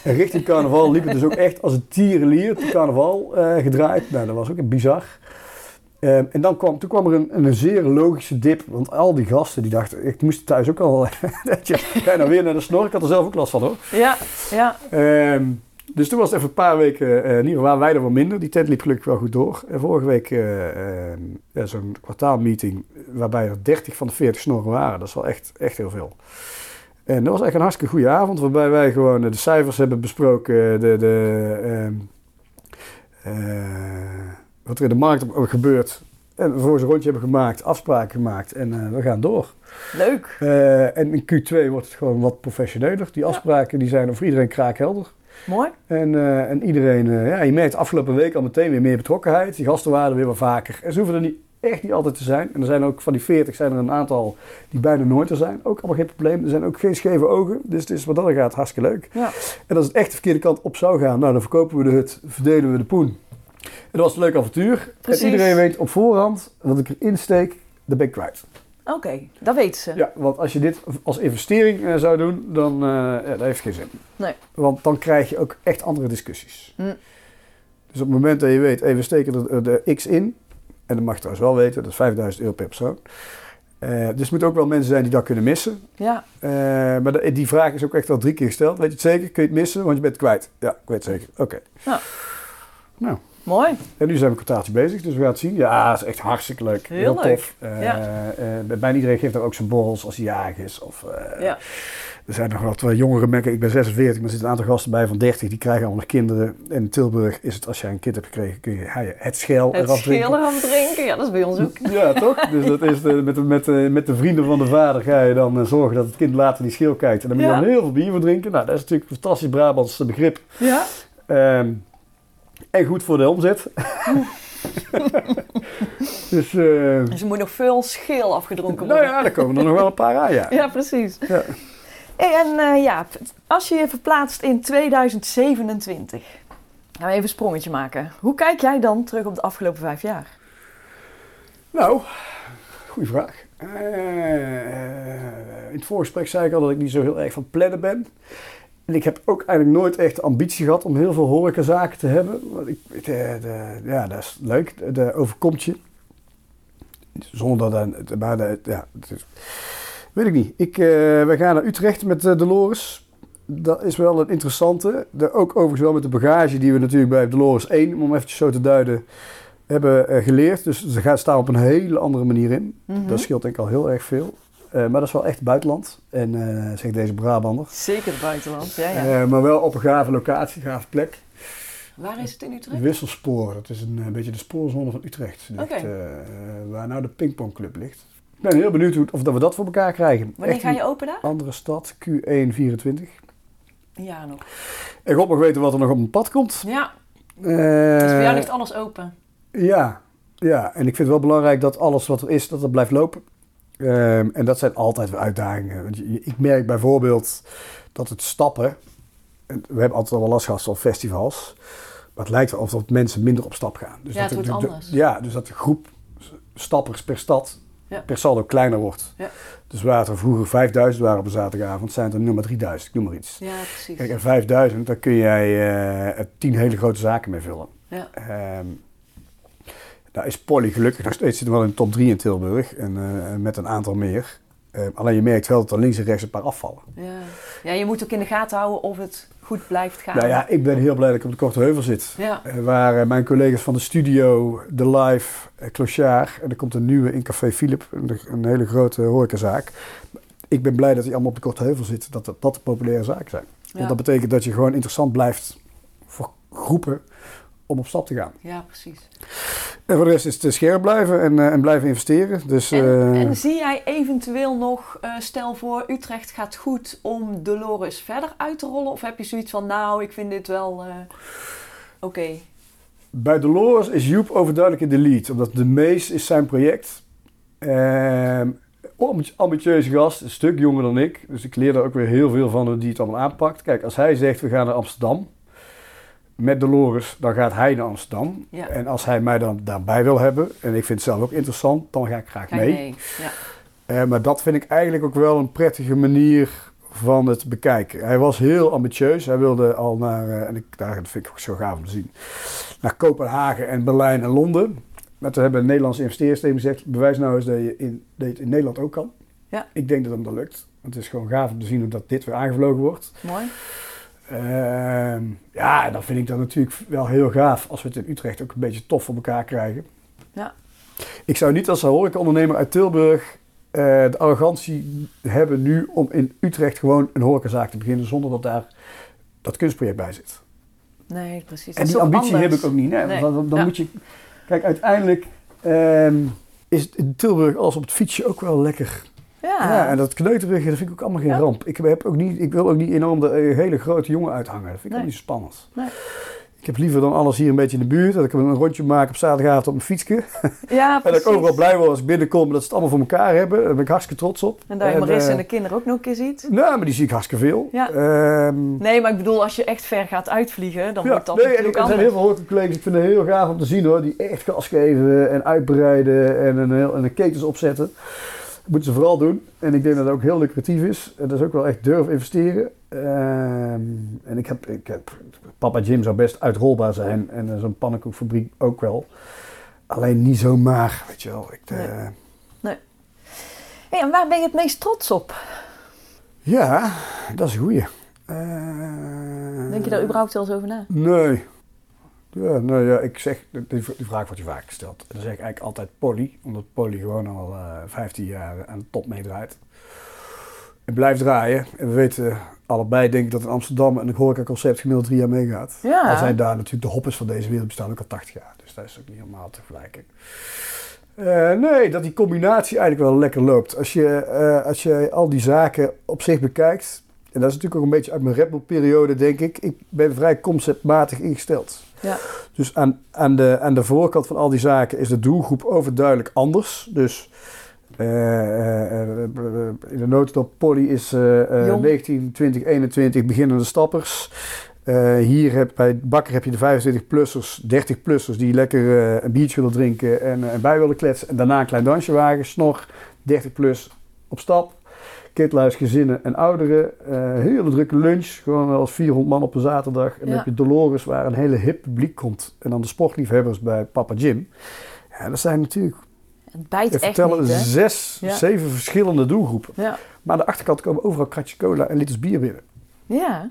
richting carnaval liep het dus ook echt als een tierenlier. De carnaval eh, gedraaid. Nou, dat was ook bizar. Ehm, en dan kwam, toen kwam er een, een zeer logische dip. Want al die gasten die dachten, ik moest thuis ook al. dat je, ga je nou weer naar de snor? Ik had er zelf ook last van hoor. Ja, ja. Ehm, dus toen was het even een paar weken, eh, geval waren wij er wat minder. Die tent liep gelukkig wel goed door. En vorige week eh, ehm, ja, zo'n kwartaalmeeting waarbij er 30 van de 40 snorren waren. Dat is wel echt, echt heel veel. En dat was echt een hartstikke goede avond, waarbij wij gewoon eh, de cijfers hebben besproken, de, de, wat er in de markt op- gebeurt. En vervolgens een rondje hebben gemaakt, afspraken gemaakt en eh, we gaan door. Leuk. Eh, en in Q2 wordt het gewoon wat professioneler. Die afspraken die zijn voor iedereen kraakhelder. Mooi. En, eh, en iedereen, ja, je merkt afgelopen week al meteen weer meer betrokkenheid. Die gasten waren er weer wat vaker. En ze hoeven er niet, echt niet altijd te zijn. En er zijn ook van die 40 zijn er een aantal die bijna nooit er zijn. Ook allemaal geen probleem. Er zijn ook geen scheve ogen. Dus het is wat dat gaat hartstikke leuk. Ja. En als het echt de verkeerde kant op zou gaan, nou dan verkopen we de hut, verdelen we de poen. Dat was een leuk avontuur. Precies. En iedereen weet op voorhand, wat ik erin steek, dat ben ik kwijt. Oké, dat weten ze. Ja, want als je dit als investering eh, zou doen, dan eh, ja, dat heeft geen zin. Nee. Want dan krijg je ook echt andere discussies. Hm. Dus op het moment dat je weet, even we steken er de X in, en dat mag je trouwens wel weten, dat is 5000 euro per persoon. Eh, dus het moeten ook wel mensen zijn die dat kunnen missen. Ja. Maar de- die vraag is ook echt al drie keer gesteld. Weet je het zeker? Kun je het missen? Want je bent het kwijt. Ja, ik weet het zeker. Oké. Nou, Mooi. En nu zijn we kwartaaltje bezig, dus we gaan het zien. Ja, het is echt hartstikke leuk. Heel leuk. tof. Eh, Ja. eh, bijna iedereen geeft er ook zijn borrels als hij jarig is. Of, eh, Ja. Er zijn nog wat eh, jongere mensen. Ik ben 46, maar er zitten een aantal gasten bij van 30. Die krijgen allemaal nog kinderen. En in Tilburg is het, als jij een kind hebt gekregen, kun je hij- het schel Het eraf drinken. schil eraf drinken, ja, dat is bij ons ook. Ja, toch? Dus dat is de, met, de, met, de, met de vrienden van de vader ga je dan eh, zorgen dat het kind later die schil kijkt. En dan moet je Ja. dan heel veel bier voor drinken. Nou, dat is natuurlijk een fantastisch Brabants begrip. Ja. Ehm, en goed voor de omzet. dus, eh, Dus er moet nog veel schil afgedronken nou worden. ja, daar komen er nog wel een paar aan, ja. Ja, precies. Ja. Hey, en eh, ja, als je je verplaatst in 2027, gaan we even een sprongetje maken. Hoe kijk jij dan terug op de afgelopen vijf jaar? Nou, goede vraag. Eh, in het voorgesprek zei ik al dat ik niet zo heel erg van plannen ben. En ik heb ook eigenlijk nooit echt de ambitie gehad om heel veel horecazaken te hebben. Want ik, eh, de, ja, dat is leuk. De, de overkomt je. Zonder dat... dan- Maar de, ja, is, weet ik niet. Ik, eh, we gaan naar Utrecht met eh, Dolores. Dat is wel een interessante. De, ook overigens wel met de bagage die we natuurlijk bij Dolores 1, om even zo te duiden, hebben geleerd. Dus ze gaan staan op een hele andere manier in. Mhm. Dat scheelt denk ik al heel erg veel. Eh, maar dat is wel echt buitenland. En eh zegt deze Brabander. Zeker buitenland, ja, ja. Eh, maar wel op een gave locatie, gave plek. Waar is het in Utrecht? Wisselspoor. Dat is een, beetje de spoorzone van Utrecht. Ligt, eh, waar nou de pingpongclub ligt. Ik ben heel benieuwd hoe, of dat we dat voor elkaar krijgen. Wanneer Echt ga je open daar? andere stad, Q1 24. Ja, nog. En God mag weten wat er nog op mijn pad komt. Ja, dus bij jou ligt alles open. Ja, ja, en ik vind het wel belangrijk dat alles wat er is, dat dat blijft lopen. Ehm, en dat zijn altijd weer uitdagingen. Want je- ik merk bijvoorbeeld dat het stappen... en We hebben altijd al wel last gehad van festivals. Maar het lijkt wel alsof mensen minder op stap gaan. Dus Ja, dat het de- wordt de- anders. ja, dus dat de groep stappers per stad, Ja. per saldo kleiner wordt. Ja. Dus waar er vroeger 5000 waren op een zaterdagavond, zijn het er nu maar 3000, ik noem maar iets. Ja, precies. Kijk, en 5000, daar kun jij eh, tien hele grote zaken mee vullen. Ja. Ehm daar is Polly gelukkig nog steeds zit wel in de top 3 in Tilburg en eh, met een aantal meer. Ehm, alleen je merkt wel dat er links en rechts een paar afvallen. Ja. ja, je moet ook in de gaten houden of het goed blijft gaan. Nou ja, ik ben heel blij dat ik op de Korte Heuvel zit. Ja. Eh, waar eh, mijn collega's van de studio, de live, uh, Clochard en er komt een nieuwe in Café Philip, een, een hele grote horecazaak. Ik ben blij dat die allemaal op de Korte Heuvel zitten, dat dat, dat de populaire zaken zijn. Ja. Want dat betekent dat je gewoon interessant blijft voor groepen om op stap te gaan. ja, precies. En voor de rest is het eh, scherp blijven en, eh, en blijven investeren. Dus, En, eh, en zie jij eventueel nog, stel voor Utrecht gaat goed om Dolores verder uit te rollen? Of heb je zoiets van, nou, ik vind dit wel oké. Bij Dolores is Joep overduidelijk in de lead, omdat de Mees is zijn project. Ehm ambi- ambitieuze gast, een stuk jonger dan ik. Dus ik leer er ook weer heel veel van hoe die het allemaal aanpakt. Kijk, als hij zegt we gaan naar Amsterdam met Dolores, dan gaat hij naar Amsterdam. Ja. En als hij mij dan daarbij wil hebben, en ik vind het zelf ook interessant, dan ga ik graag Ga mee. mee. Ja. Eh, maar dat vind ik eigenlijk ook wel een prettige manier van het bekijken. Hij was heel ambitieus. Hij wilde al naar, eh, en ik, daar dat vind ik ook zo gaaf om te zien, naar Kopenhagen en Berlijn en Londen. Maar toen hebben de Nederlandse investeersteam gezegd, bewijs nou eens dat je, in, dat je het in Nederland ook kan. Ja. Ik denk dat hem dat lukt. Want het is gewoon gaaf om te zien hoe dat dit weer aangevlogen wordt. Mooi. Ehm, ja, en dan vind ik dat natuurlijk wel heel gaaf als we het in Utrecht ook een beetje tof voor elkaar krijgen. Ja. Ik zou niet als horecaondernemer uit Tilburg eh, de arrogantie hebben nu om in Utrecht gewoon een horecazaak te beginnen zonder dat daar dat kunstproject bij zit. Nee, precies. En die ambitie anders? heb ik ook niet. Nee, Nee. want dan, dan Ja. moet je... Kijk, uiteindelijk ehm, is in Tilburg alles op het fietsje ook wel lekker. Ja. Ja, en dat kneuterige, dat vind ik ook allemaal geen Ja. ramp. Ik, heb ook niet, ik wil ook niet enorm de eh, hele grote jongen uithangen. Dat vind ik Nee. ook niet spannend. Nee. Ik heb liever dan alles hier een beetje in de buurt. Dat ik een rondje maak op zaterdagavond op mijn fietsje. ja, En dat ik overal blij word als ik binnenkom dat ze het allemaal voor elkaar hebben. Daar ben ik hartstikke trots op. En dat je Marissa eh, en de kinderen ook nog een keer ziet. Nou, maar die zie ik hartstikke veel. Ja. Ehm, Nee, maar ik bedoel, als je echt ver gaat uitvliegen, dan ja, wordt dat nee, natuurlijk er zijn anders. heel veel horecacollega's, ik vind het heel gaaf om te zien hoor, die echt gas geven en uitbreiden en een, heel, en een ketens opzetten. Dat moeten ze vooral doen. En ik denk dat het ook heel lucratief is. En dat is ook wel echt durf investeren. Ehm, en ik heb, ik heb, Papa Jim zou best uitrolbaar zijn en eh, zo'n pannenkoekfabriek ook wel. Alleen niet zomaar, weet je wel. Ik, eh, Nee. Hey, en waar ben je het meest trots op? Ja, dat is een goeie. Eh, Denk je daar überhaupt wel eens over na? Nee. Ja, nou ja, ik zeg, die, vraag wordt je vaak gesteld. En dan zeg ik eigenlijk altijd Polly, omdat Polly gewoon al uh, 15 jaar aan de top meedraait. En blijft draaien. En we weten allebei, denk ik, dat in Amsterdam een horeca-concept gemiddeld drie jaar meegaat. Ja. Al zijn daar natuurlijk de hoppers van deze wereld bestaan ook al 80 jaar. Dus dat is ook niet helemaal te vergelijken. Uh, nee, dat die combinatie eigenlijk wel lekker loopt. Als je, uh, als je al die zaken op zich bekijkt, en dat is natuurlijk ook een beetje uit mijn Red periode denk ik. Ik ben vrij conceptmatig ingesteld. Ja. Dus aan, aan, de, aan de voorkant van al die zaken is de doelgroep overduidelijk anders. Dus uh, in de notendop Polly is 19, 20, 21 beginnende stappers. Uh, hier heb, bij Bakker heb je de 25-plussers, 30-plussers die lekker uh, een biertje willen drinken en, uh, en bij willen kletsen. En daarna een klein dansje wagen, snor, 30-plus op stap. Kitluis, gezinnen en ouderen. hele drukke lunch, gewoon wel als 400 man op een zaterdag. En dan heb je Dolores waar een hele hip publiek komt. En dan de sportliefhebbers bij Papa Jim. Ja, dat zijn natuurlijk, Het bijt echt vertel niet, hè? zes, Ja. zeven verschillende doelgroepen. Ja. Maar aan de achterkant komen overal kratjes cola en liters bier binnen. Ja.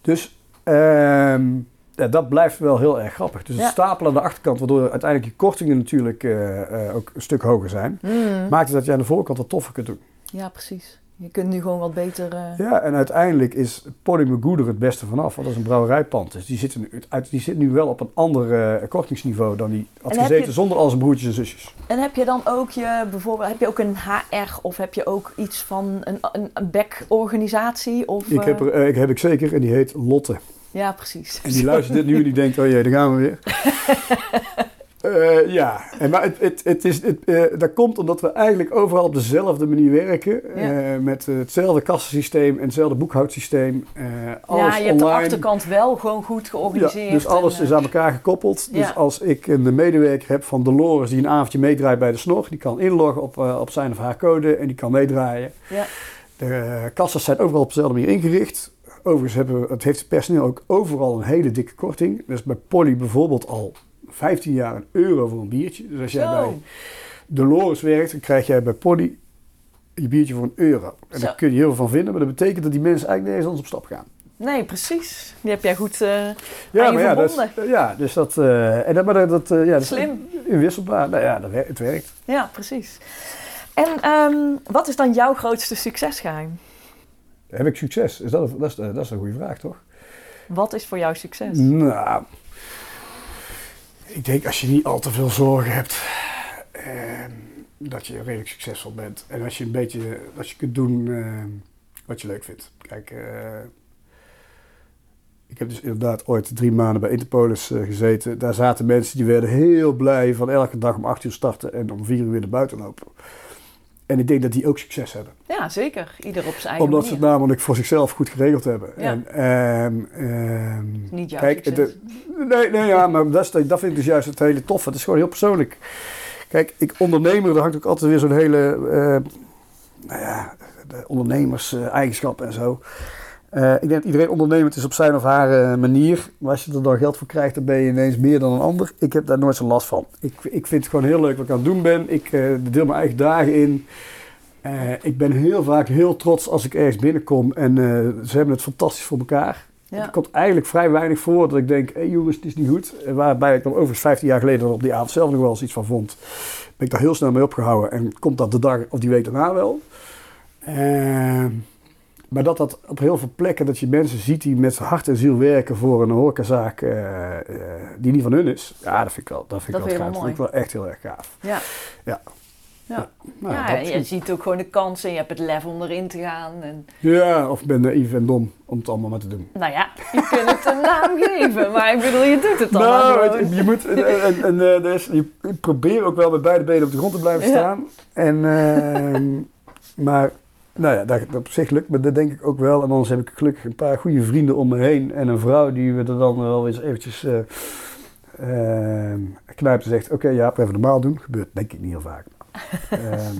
Dus ehm, ja, dat blijft wel heel erg grappig. Dus het stapelen aan de achterkant, waardoor uiteindelijk je kortingen natuurlijk eh, eh, ook een stuk hoger zijn, Mm. maakt het dat je aan de voorkant wat toffer kunt doen. Ja, precies. Je kunt nu gewoon wat beter... eh, Ja, en uiteindelijk is Podium er het beste vanaf, want dat is een brouwerijpand. Dus die zit, nu, uit- die zit nu wel op een ander eh, kortingsniveau dan die had En gezeten je- zonder al zijn broertjes en zusjes. En heb je dan ook je, bijvoorbeeld, heb je ook een HR of heb je ook iets van een, een, een backorganisatie? Of, Ik heb, eh, er, ik heb ik zeker en die heet Lotte. Ja, precies. En die luistert dit nu en die denkt, oh jee, daar gaan we weer. Eh, ja, en maar het, het, het is, het, eh, dat komt omdat we eigenlijk overal op dezelfde manier werken. Ja. eh, met hetzelfde kassensysteem en hetzelfde boekhoudsysteem. alles ja, je hebt de achterkant wel gewoon goed georganiseerd. Ja, dus alles en, is aan elkaar gekoppeld. Dus als ik een medewerker heb van Dolores die een avondje meedraait bij de snor, die kan inloggen op, op zijn of haar code en die kan meedraaien. Ja. De kassas zijn overal op dezelfde manier ingericht. Overigens hebben we, het heeft het personeel ook overal een hele dikke korting. Dus bij Polly bijvoorbeeld al 15 jaar een euro voor een biertje. Dus als jij Zo. bij Dolores werkt, dan krijg jij bij Polly je biertje voor een euro. En Zo. daar kun je heel veel van vinden, maar dat betekent dat die mensen eigenlijk nergens anders op stap gaan. Nee, precies. Die heb jij goed... eh, Ja, maar ja, dat, ja, dus dat, eh, en dat, maar dat, eh, ja, Slim. inwisselbaar. Nou ja, dat, het werkt. ja, precies. En ehm, wat is dan jouw grootste succesgeheim? Heb ik succes? Is dat, dat, is, dat is een goede vraag, toch? Wat is voor jou succes? Nou, ik denk als je niet al te veel zorgen hebt, ehm, dat je redelijk succesvol bent. En als je een beetje, als je kunt doen ehm, wat je leuk vindt. Kijk, eh, ik heb dus inderdaad ooit drie maanden bij Interpolis eh, gezeten. Daar zaten mensen die werden heel blij van elke dag om acht uur starten en om vier uur weer naar buiten lopen. En ik denk dat die ook succes hebben. Ja, zeker. Ieder op zijn eigen Omdat ze het namelijk voor zichzelf goed geregeld hebben. Ja. En, ehm, ehm, Niet jouw kijk, de- nee, nee, ja, maar dat, is, dat vind ik dus juist het hele toffe. Het is gewoon heel persoonlijk. Kijk, ik ondernemer, daar hangt ook altijd weer zo'n hele, eh, nou ja, de ondernemers-eigenschap en zo. Eh, ik denk dat iedereen ondernemend is op zijn of haar eh, manier. Maar als je er dan geld voor krijgt, dan ben je ineens meer dan een ander. Ik heb daar nooit zo'n last van. Ik, ik vind het gewoon heel leuk wat ik aan het doen ben. Ik eh, deel mijn eigen dagen in. Ik ben heel vaak heel trots als ik ergens binnenkom en ze hebben het fantastisch voor elkaar. Ja. Er komt eigenlijk vrij weinig voor dat ik denk, hé jongens, het is niet goed. Waarbij ik dan overigens 15 jaar geleden op die avond zelf nog wel eens iets van vond. Ben ik daar heel snel mee opgehouden en komt dat de dag of die week daarna wel. Ehm, maar dat dat op heel veel plekken, dat je mensen ziet die met hart en ziel werken voor een horecazaak eh, eh, die niet van hun is. Ja, dat vind ik wel, dat vind Dat ik wel gaaf. Dat vind ik wel echt heel erg gaaf. Ja. Ja. Ja. Nou, ja, dat en je ziet ook gewoon de kansen en je hebt het lef om erin te gaan. En, Ja, of ben naïef en dom om het allemaal maar te doen. nou ja, je kunt het een naam geven, maar ik bedoel, je doet het dan Nou, het- je moet, en, en, en, eh, dus je ik probeer ook wel met beide benen op de grond te blijven Ja. staan. En, ehm, maar, nou ja, dat, op zich lukt me, dat denk ik ook wel. En anders heb ik gelukkig een paar goede vrienden om me heen. En een vrouw die we er dan wel eens eventjes eh ehm, knijpt en zegt... Oké, ja, even normaal doen. Gebeurt denk ik niet heel vaak. Ehm,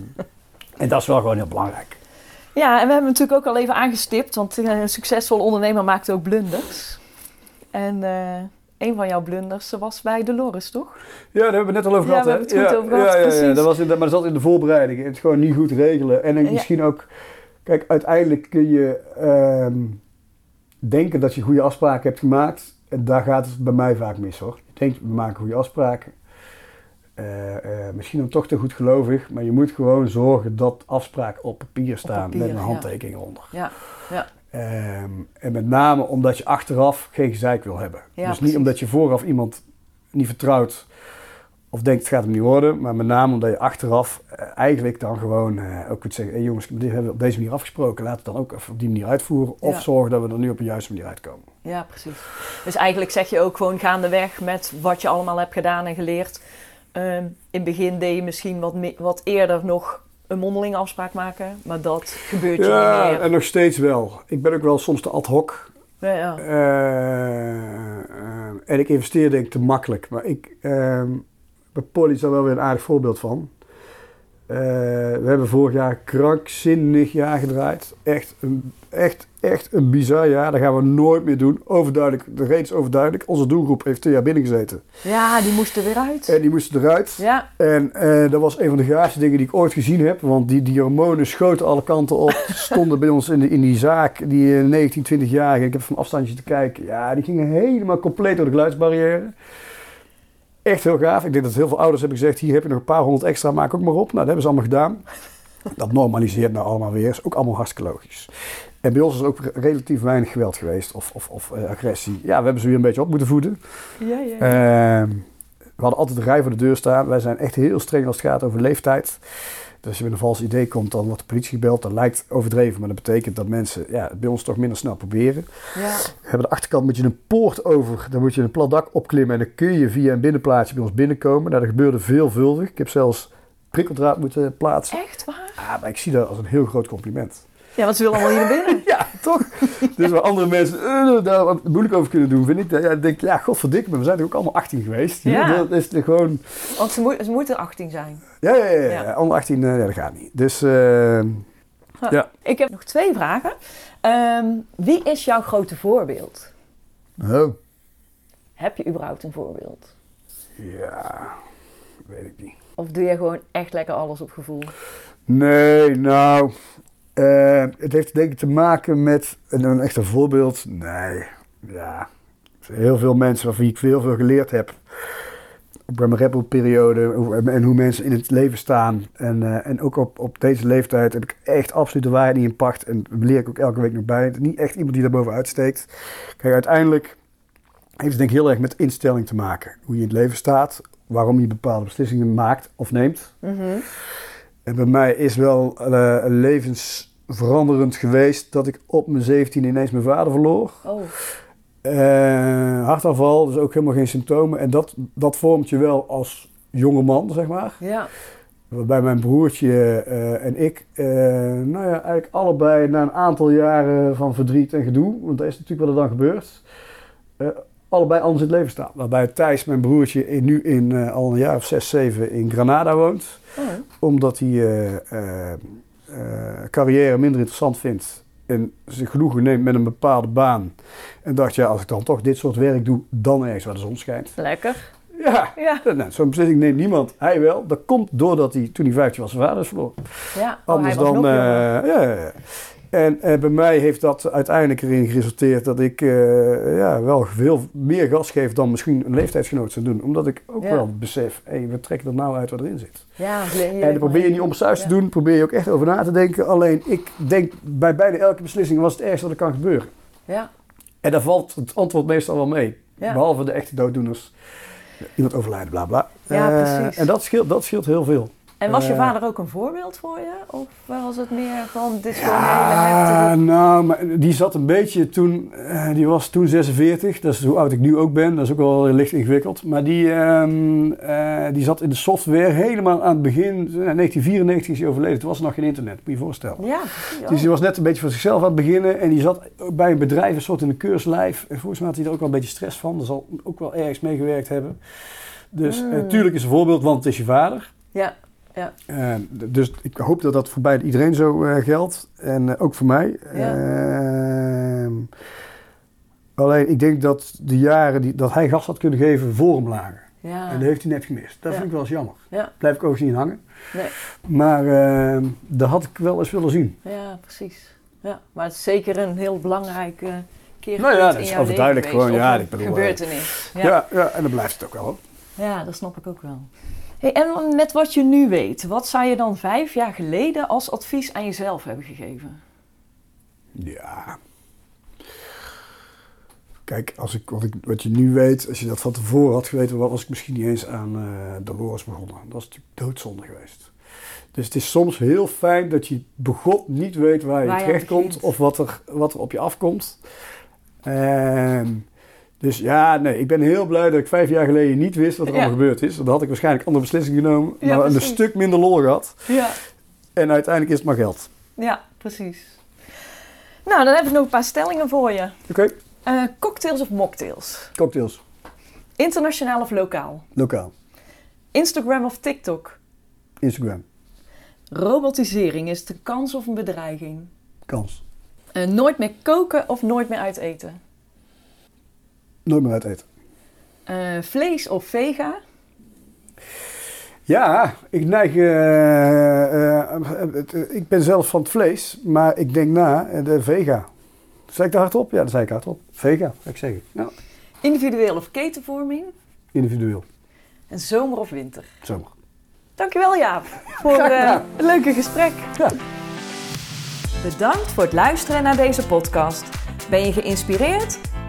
en dat is wel gewoon heel belangrijk. Ja, en we hebben natuurlijk ook al even aangestipt, want eh, een succesvol ondernemer maakt ook blunders. En eh, een van jouw blunders was bij Dolores, toch? Ja, daar hebben we het net al over Ja, gehad. we hè? hebben het goed ja, over gehad, ja, ja, ja, precies. dat was in, de- maar dat zat in de voorbereiding. Het gewoon niet goed regelen. En Ja. misschien ook... Kijk, uiteindelijk kun je ehm, denken dat je goede afspraken hebt gemaakt. En daar gaat het bij mij vaak mis, hoor. denkt, we maken goede afspraken. Eh, misschien dan toch te goed gelovig, maar je moet gewoon zorgen dat afspraken op papier staan papier, met een ja. handtekening eronder. Ja, ja. Ehm, en met name omdat je achteraf geen gezeik wil hebben. Ja, dus niet omdat je vooraf iemand niet vertrouwt of denkt het gaat hem niet worden, maar met name omdat je achteraf eh, eigenlijk dan gewoon eh, ook kunt zeggen: hé jongens, dit hebben we op deze manier afgesproken, laten we het dan ook even op die manier uitvoeren. Of Ja. zorgen dat we er nu op een juiste manier uitkomen. Ja, precies. Dus eigenlijk zeg je ook gewoon gaandeweg met wat je allemaal hebt gedaan en geleerd. Ehm, in het begin deed je misschien wat, wat eerder nog een mondelinge afspraak maken, maar dat gebeurt je niet Ja, meer. en nog steeds wel. Ik ben ook wel soms te ad hoc. Ja, ja. Eh, en ik investeer denk ik te makkelijk. Maar ik, ehm bij Polly is daar wel weer een aardig voorbeeld van. Eh, we hebben vorig jaar een krankzinnig jaar gedraaid. Echt een, echt, echt een bizar jaar. Dat gaan we nooit meer doen. Overduidelijk, de reden is overduidelijk. Onze doelgroep heeft twee jaar binnengezeten. ja, die moest er weer uit. En die moesten eruit. Ja, En eh, dat was een van de gaafste dingen die ik ooit gezien heb. Want die, die hormonen schoten alle kanten op. Stonden bij ons in, de, in die zaak, die eh, 19, 20 jaar. Ik heb van afstandje te kijken. Ja, die gingen helemaal compleet door de geluidsbarrière. Echt heel gaaf. Ik denk dat heel veel ouders hebben gezegd: hier heb je nog een paar honderd extra, maak ook maar op. Nou, dat hebben ze allemaal gedaan. Dat normaliseert nou allemaal weer. Is ook allemaal hartstikke logisch. En bij ons is er ook re- relatief weinig geweld geweest of, of, of eh, agressie. Ja, we hebben ze weer een beetje op moeten voeden. ja, ja. Ehm, we hadden altijd een rij voor de deur staan. Wij zijn echt heel streng als het gaat over leeftijd. Dus als je met een vals idee komt, dan wordt de politie gebeld. Dat lijkt overdreven, maar dat betekent dat mensen ja, het bij ons toch minder snel proberen. ja. Hebben de achterkant moet je een poort over. Dan moet je een plat dak opklimmen en dan kun je via een binnenplaatsje bij ons binnenkomen. Nou, dat gebeurde veelvuldig. Ik heb zelfs prikkeldraad moeten plaatsen. Echt waar? Ah, maar ik zie dat als een heel groot compliment. Ja, want ze willen allemaal hier naar binnen. Ja, toch? dus waar andere mensen eh, daar wat moeilijk over kunnen doen, vind ik. dat- Ja, ik denk ja, godverdikke, maar we zijn er ook allemaal 18 geweest. Ja. Dat is er gewoon... Want ze, moet, ze moeten 18 zijn. Ja, ja, ja. ja. Ja. Onder 18, eh, nee, dat gaat niet. Dus eh, Ik heb nog twee vragen. Ehm, wie is jouw grote voorbeeld? oh, Heb je überhaupt een voorbeeld? ja, weet ik niet. Of doe je gewoon echt lekker alles op gevoel? Nee, nou, eh, het heeft denk ik te maken met een, een echt een voorbeeld. Nee, ja. Heel veel mensen van wie ik heel veel geleerd heb. Op mijn rebelperiode en hoe mensen in het leven staan. En, eh, en ook op, op deze leeftijd heb ik echt absoluut de waarheid niet in pacht. En leer ik ook elke week nog bij. Niet echt iemand die daar bovenuit steekt. Kijk, uiteindelijk heeft het denk ik heel erg met instelling te maken. Hoe je in het leven staat. Waarom je bepaalde beslissingen maakt of neemt. Mhm. En bij mij is wel eh, levensveranderend geweest dat ik op mijn 17 ineens mijn vader verloor. Oh, hartaanval, dus ook helemaal geen symptomen. En dat, dat vormt je wel als jonge man, zeg maar. ja. Waarbij mijn broertje eh, en ik, eh, nou ja, eigenlijk allebei na een aantal jaren van verdriet en gedoe, want dat is natuurlijk wat er dan gebeurt, allebei anders in het leven staan. Waarbij Thijs, mijn broertje, in- nu in, al een jaar of zes, zeven in Granada woont Oh. omdat hij carrière minder interessant vindt en zich genoegen neemt met een bepaalde baan. En dacht, ja, als ik dan toch dit soort werk doe, dan ergens waar de zon schijnt. Lekker. Ja, Ja. nou, zo'n beslissing neemt niemand. Hij wel. Dat komt doordat hij, toen hij 15 was, zijn vader is verloren. ja. Oh, Anders dan... eh, ja, ja. En bij mij heeft dat uiteindelijk erin geresulteerd dat ik eh, ja, wel veel meer gas geef dan misschien een leeftijdsgenoot zou doen. Omdat ik ook Ja. wel besef, hé, we trekken er nou uit wat erin zit. Ja, En dan probeer je niet te Ja. doen, probeer je ook echt over na te denken. Alleen ik denk bij bijna elke beslissing was het ergste wat er kan gebeuren. Ja, En daar valt het antwoord meestal wel mee. Behalve de echte dooddoeners. Iemand overlijden, bla bla. Ja, Eh, precies. En dat scheelt, dat scheelt heel veel. En was je Eh, vader ook een voorbeeld voor je? Of was het meer van, dit Ja, nou, maar die zat een beetje toen, eh, die was toen 46, dat is hoe oud ik nu ook ben, dat is ook wel licht ingewikkeld. Maar die, ehm, eh, die zat in de software helemaal aan het begin, eh, 1994 is hij overleden, toen was er nog geen internet, moet je je voorstellen. Ja, precies. Dus die was net een beetje voor zichzelf aan het beginnen en die zat bij een bedrijf een soort in een keurslijf. En volgens mij had hij er ook wel een beetje stress van, daar zal ook wel ergens meegewerkt hebben. Dus Mm. natuurlijk is een voorbeeld, want het is je vader. Ja, Dus ik hoop dat dat voor bij iedereen zo eh, geldt. En eh, ook voor mij. Ja. Ehm, alleen ik denk dat de jaren die, dat hij gas had kunnen geven voor hem lagen. ja. En dat heeft hij net gemist. Dat Ja. vind ik wel eens jammer. Ja. Blijf ik ook niet in hangen. Nee. Maar ehm dat had ik wel eens willen zien. Ja, precies. Ja, maar het is zeker een heel belangrijk eh, keer Nou ja, dat is overduidelijk gewoon, ja, ik bedoel, eh, gebeurtenis. Ja. Ja. Ja, en dan blijft het ook wel. hoor. ja, dat snap ik ook wel. Hey, en met wat je nu weet, wat zou je dan vijf jaar geleden als advies aan jezelf hebben gegeven? Ja. Kijk, als ik, wat, ik, wat je nu weet, als je dat van tevoren had geweten, was ik misschien niet eens aan eh Dolores begonnen. Dat is natuurlijk doodzonde geweest. Dus het is soms heel fijn dat je begot niet weet waar je terecht komt begint. of wat er, wat er op je afkomt. Ehm, dus ja, nee, ik ben heel blij dat ik vijf jaar geleden niet wist wat er allemaal gebeurd is. Dan had ik waarschijnlijk andere beslissingen genomen, maar een stuk minder lol gehad. Ja. En uiteindelijk is het maar geld. Ja, precies. Nou, dan heb ik nog een paar stellingen voor je. Oké, Eh, cocktails of mocktails? cocktails, Internationaal of lokaal? lokaal, Instagram of TikTok? Instagram, Robotisering, is het een kans of een bedreiging? kans. Eh, nooit meer koken of nooit meer uit eten? Nooit meer uit eten. Eh, vlees of vega? Ja, ik neig. eh, eh, ik ben zelf van het vlees, maar ik denk na, de vega. Zeg ik daar hardop? Ja, dat zei ik hardop. Vega, ga ik zeggen. Ja, Individueel of ketenvorming? individueel. En zomer of winter? Zomer. Dankjewel Jaap voor een leuke gesprek. Ja. Bedankt voor het luisteren naar deze podcast. Ben je geïnspireerd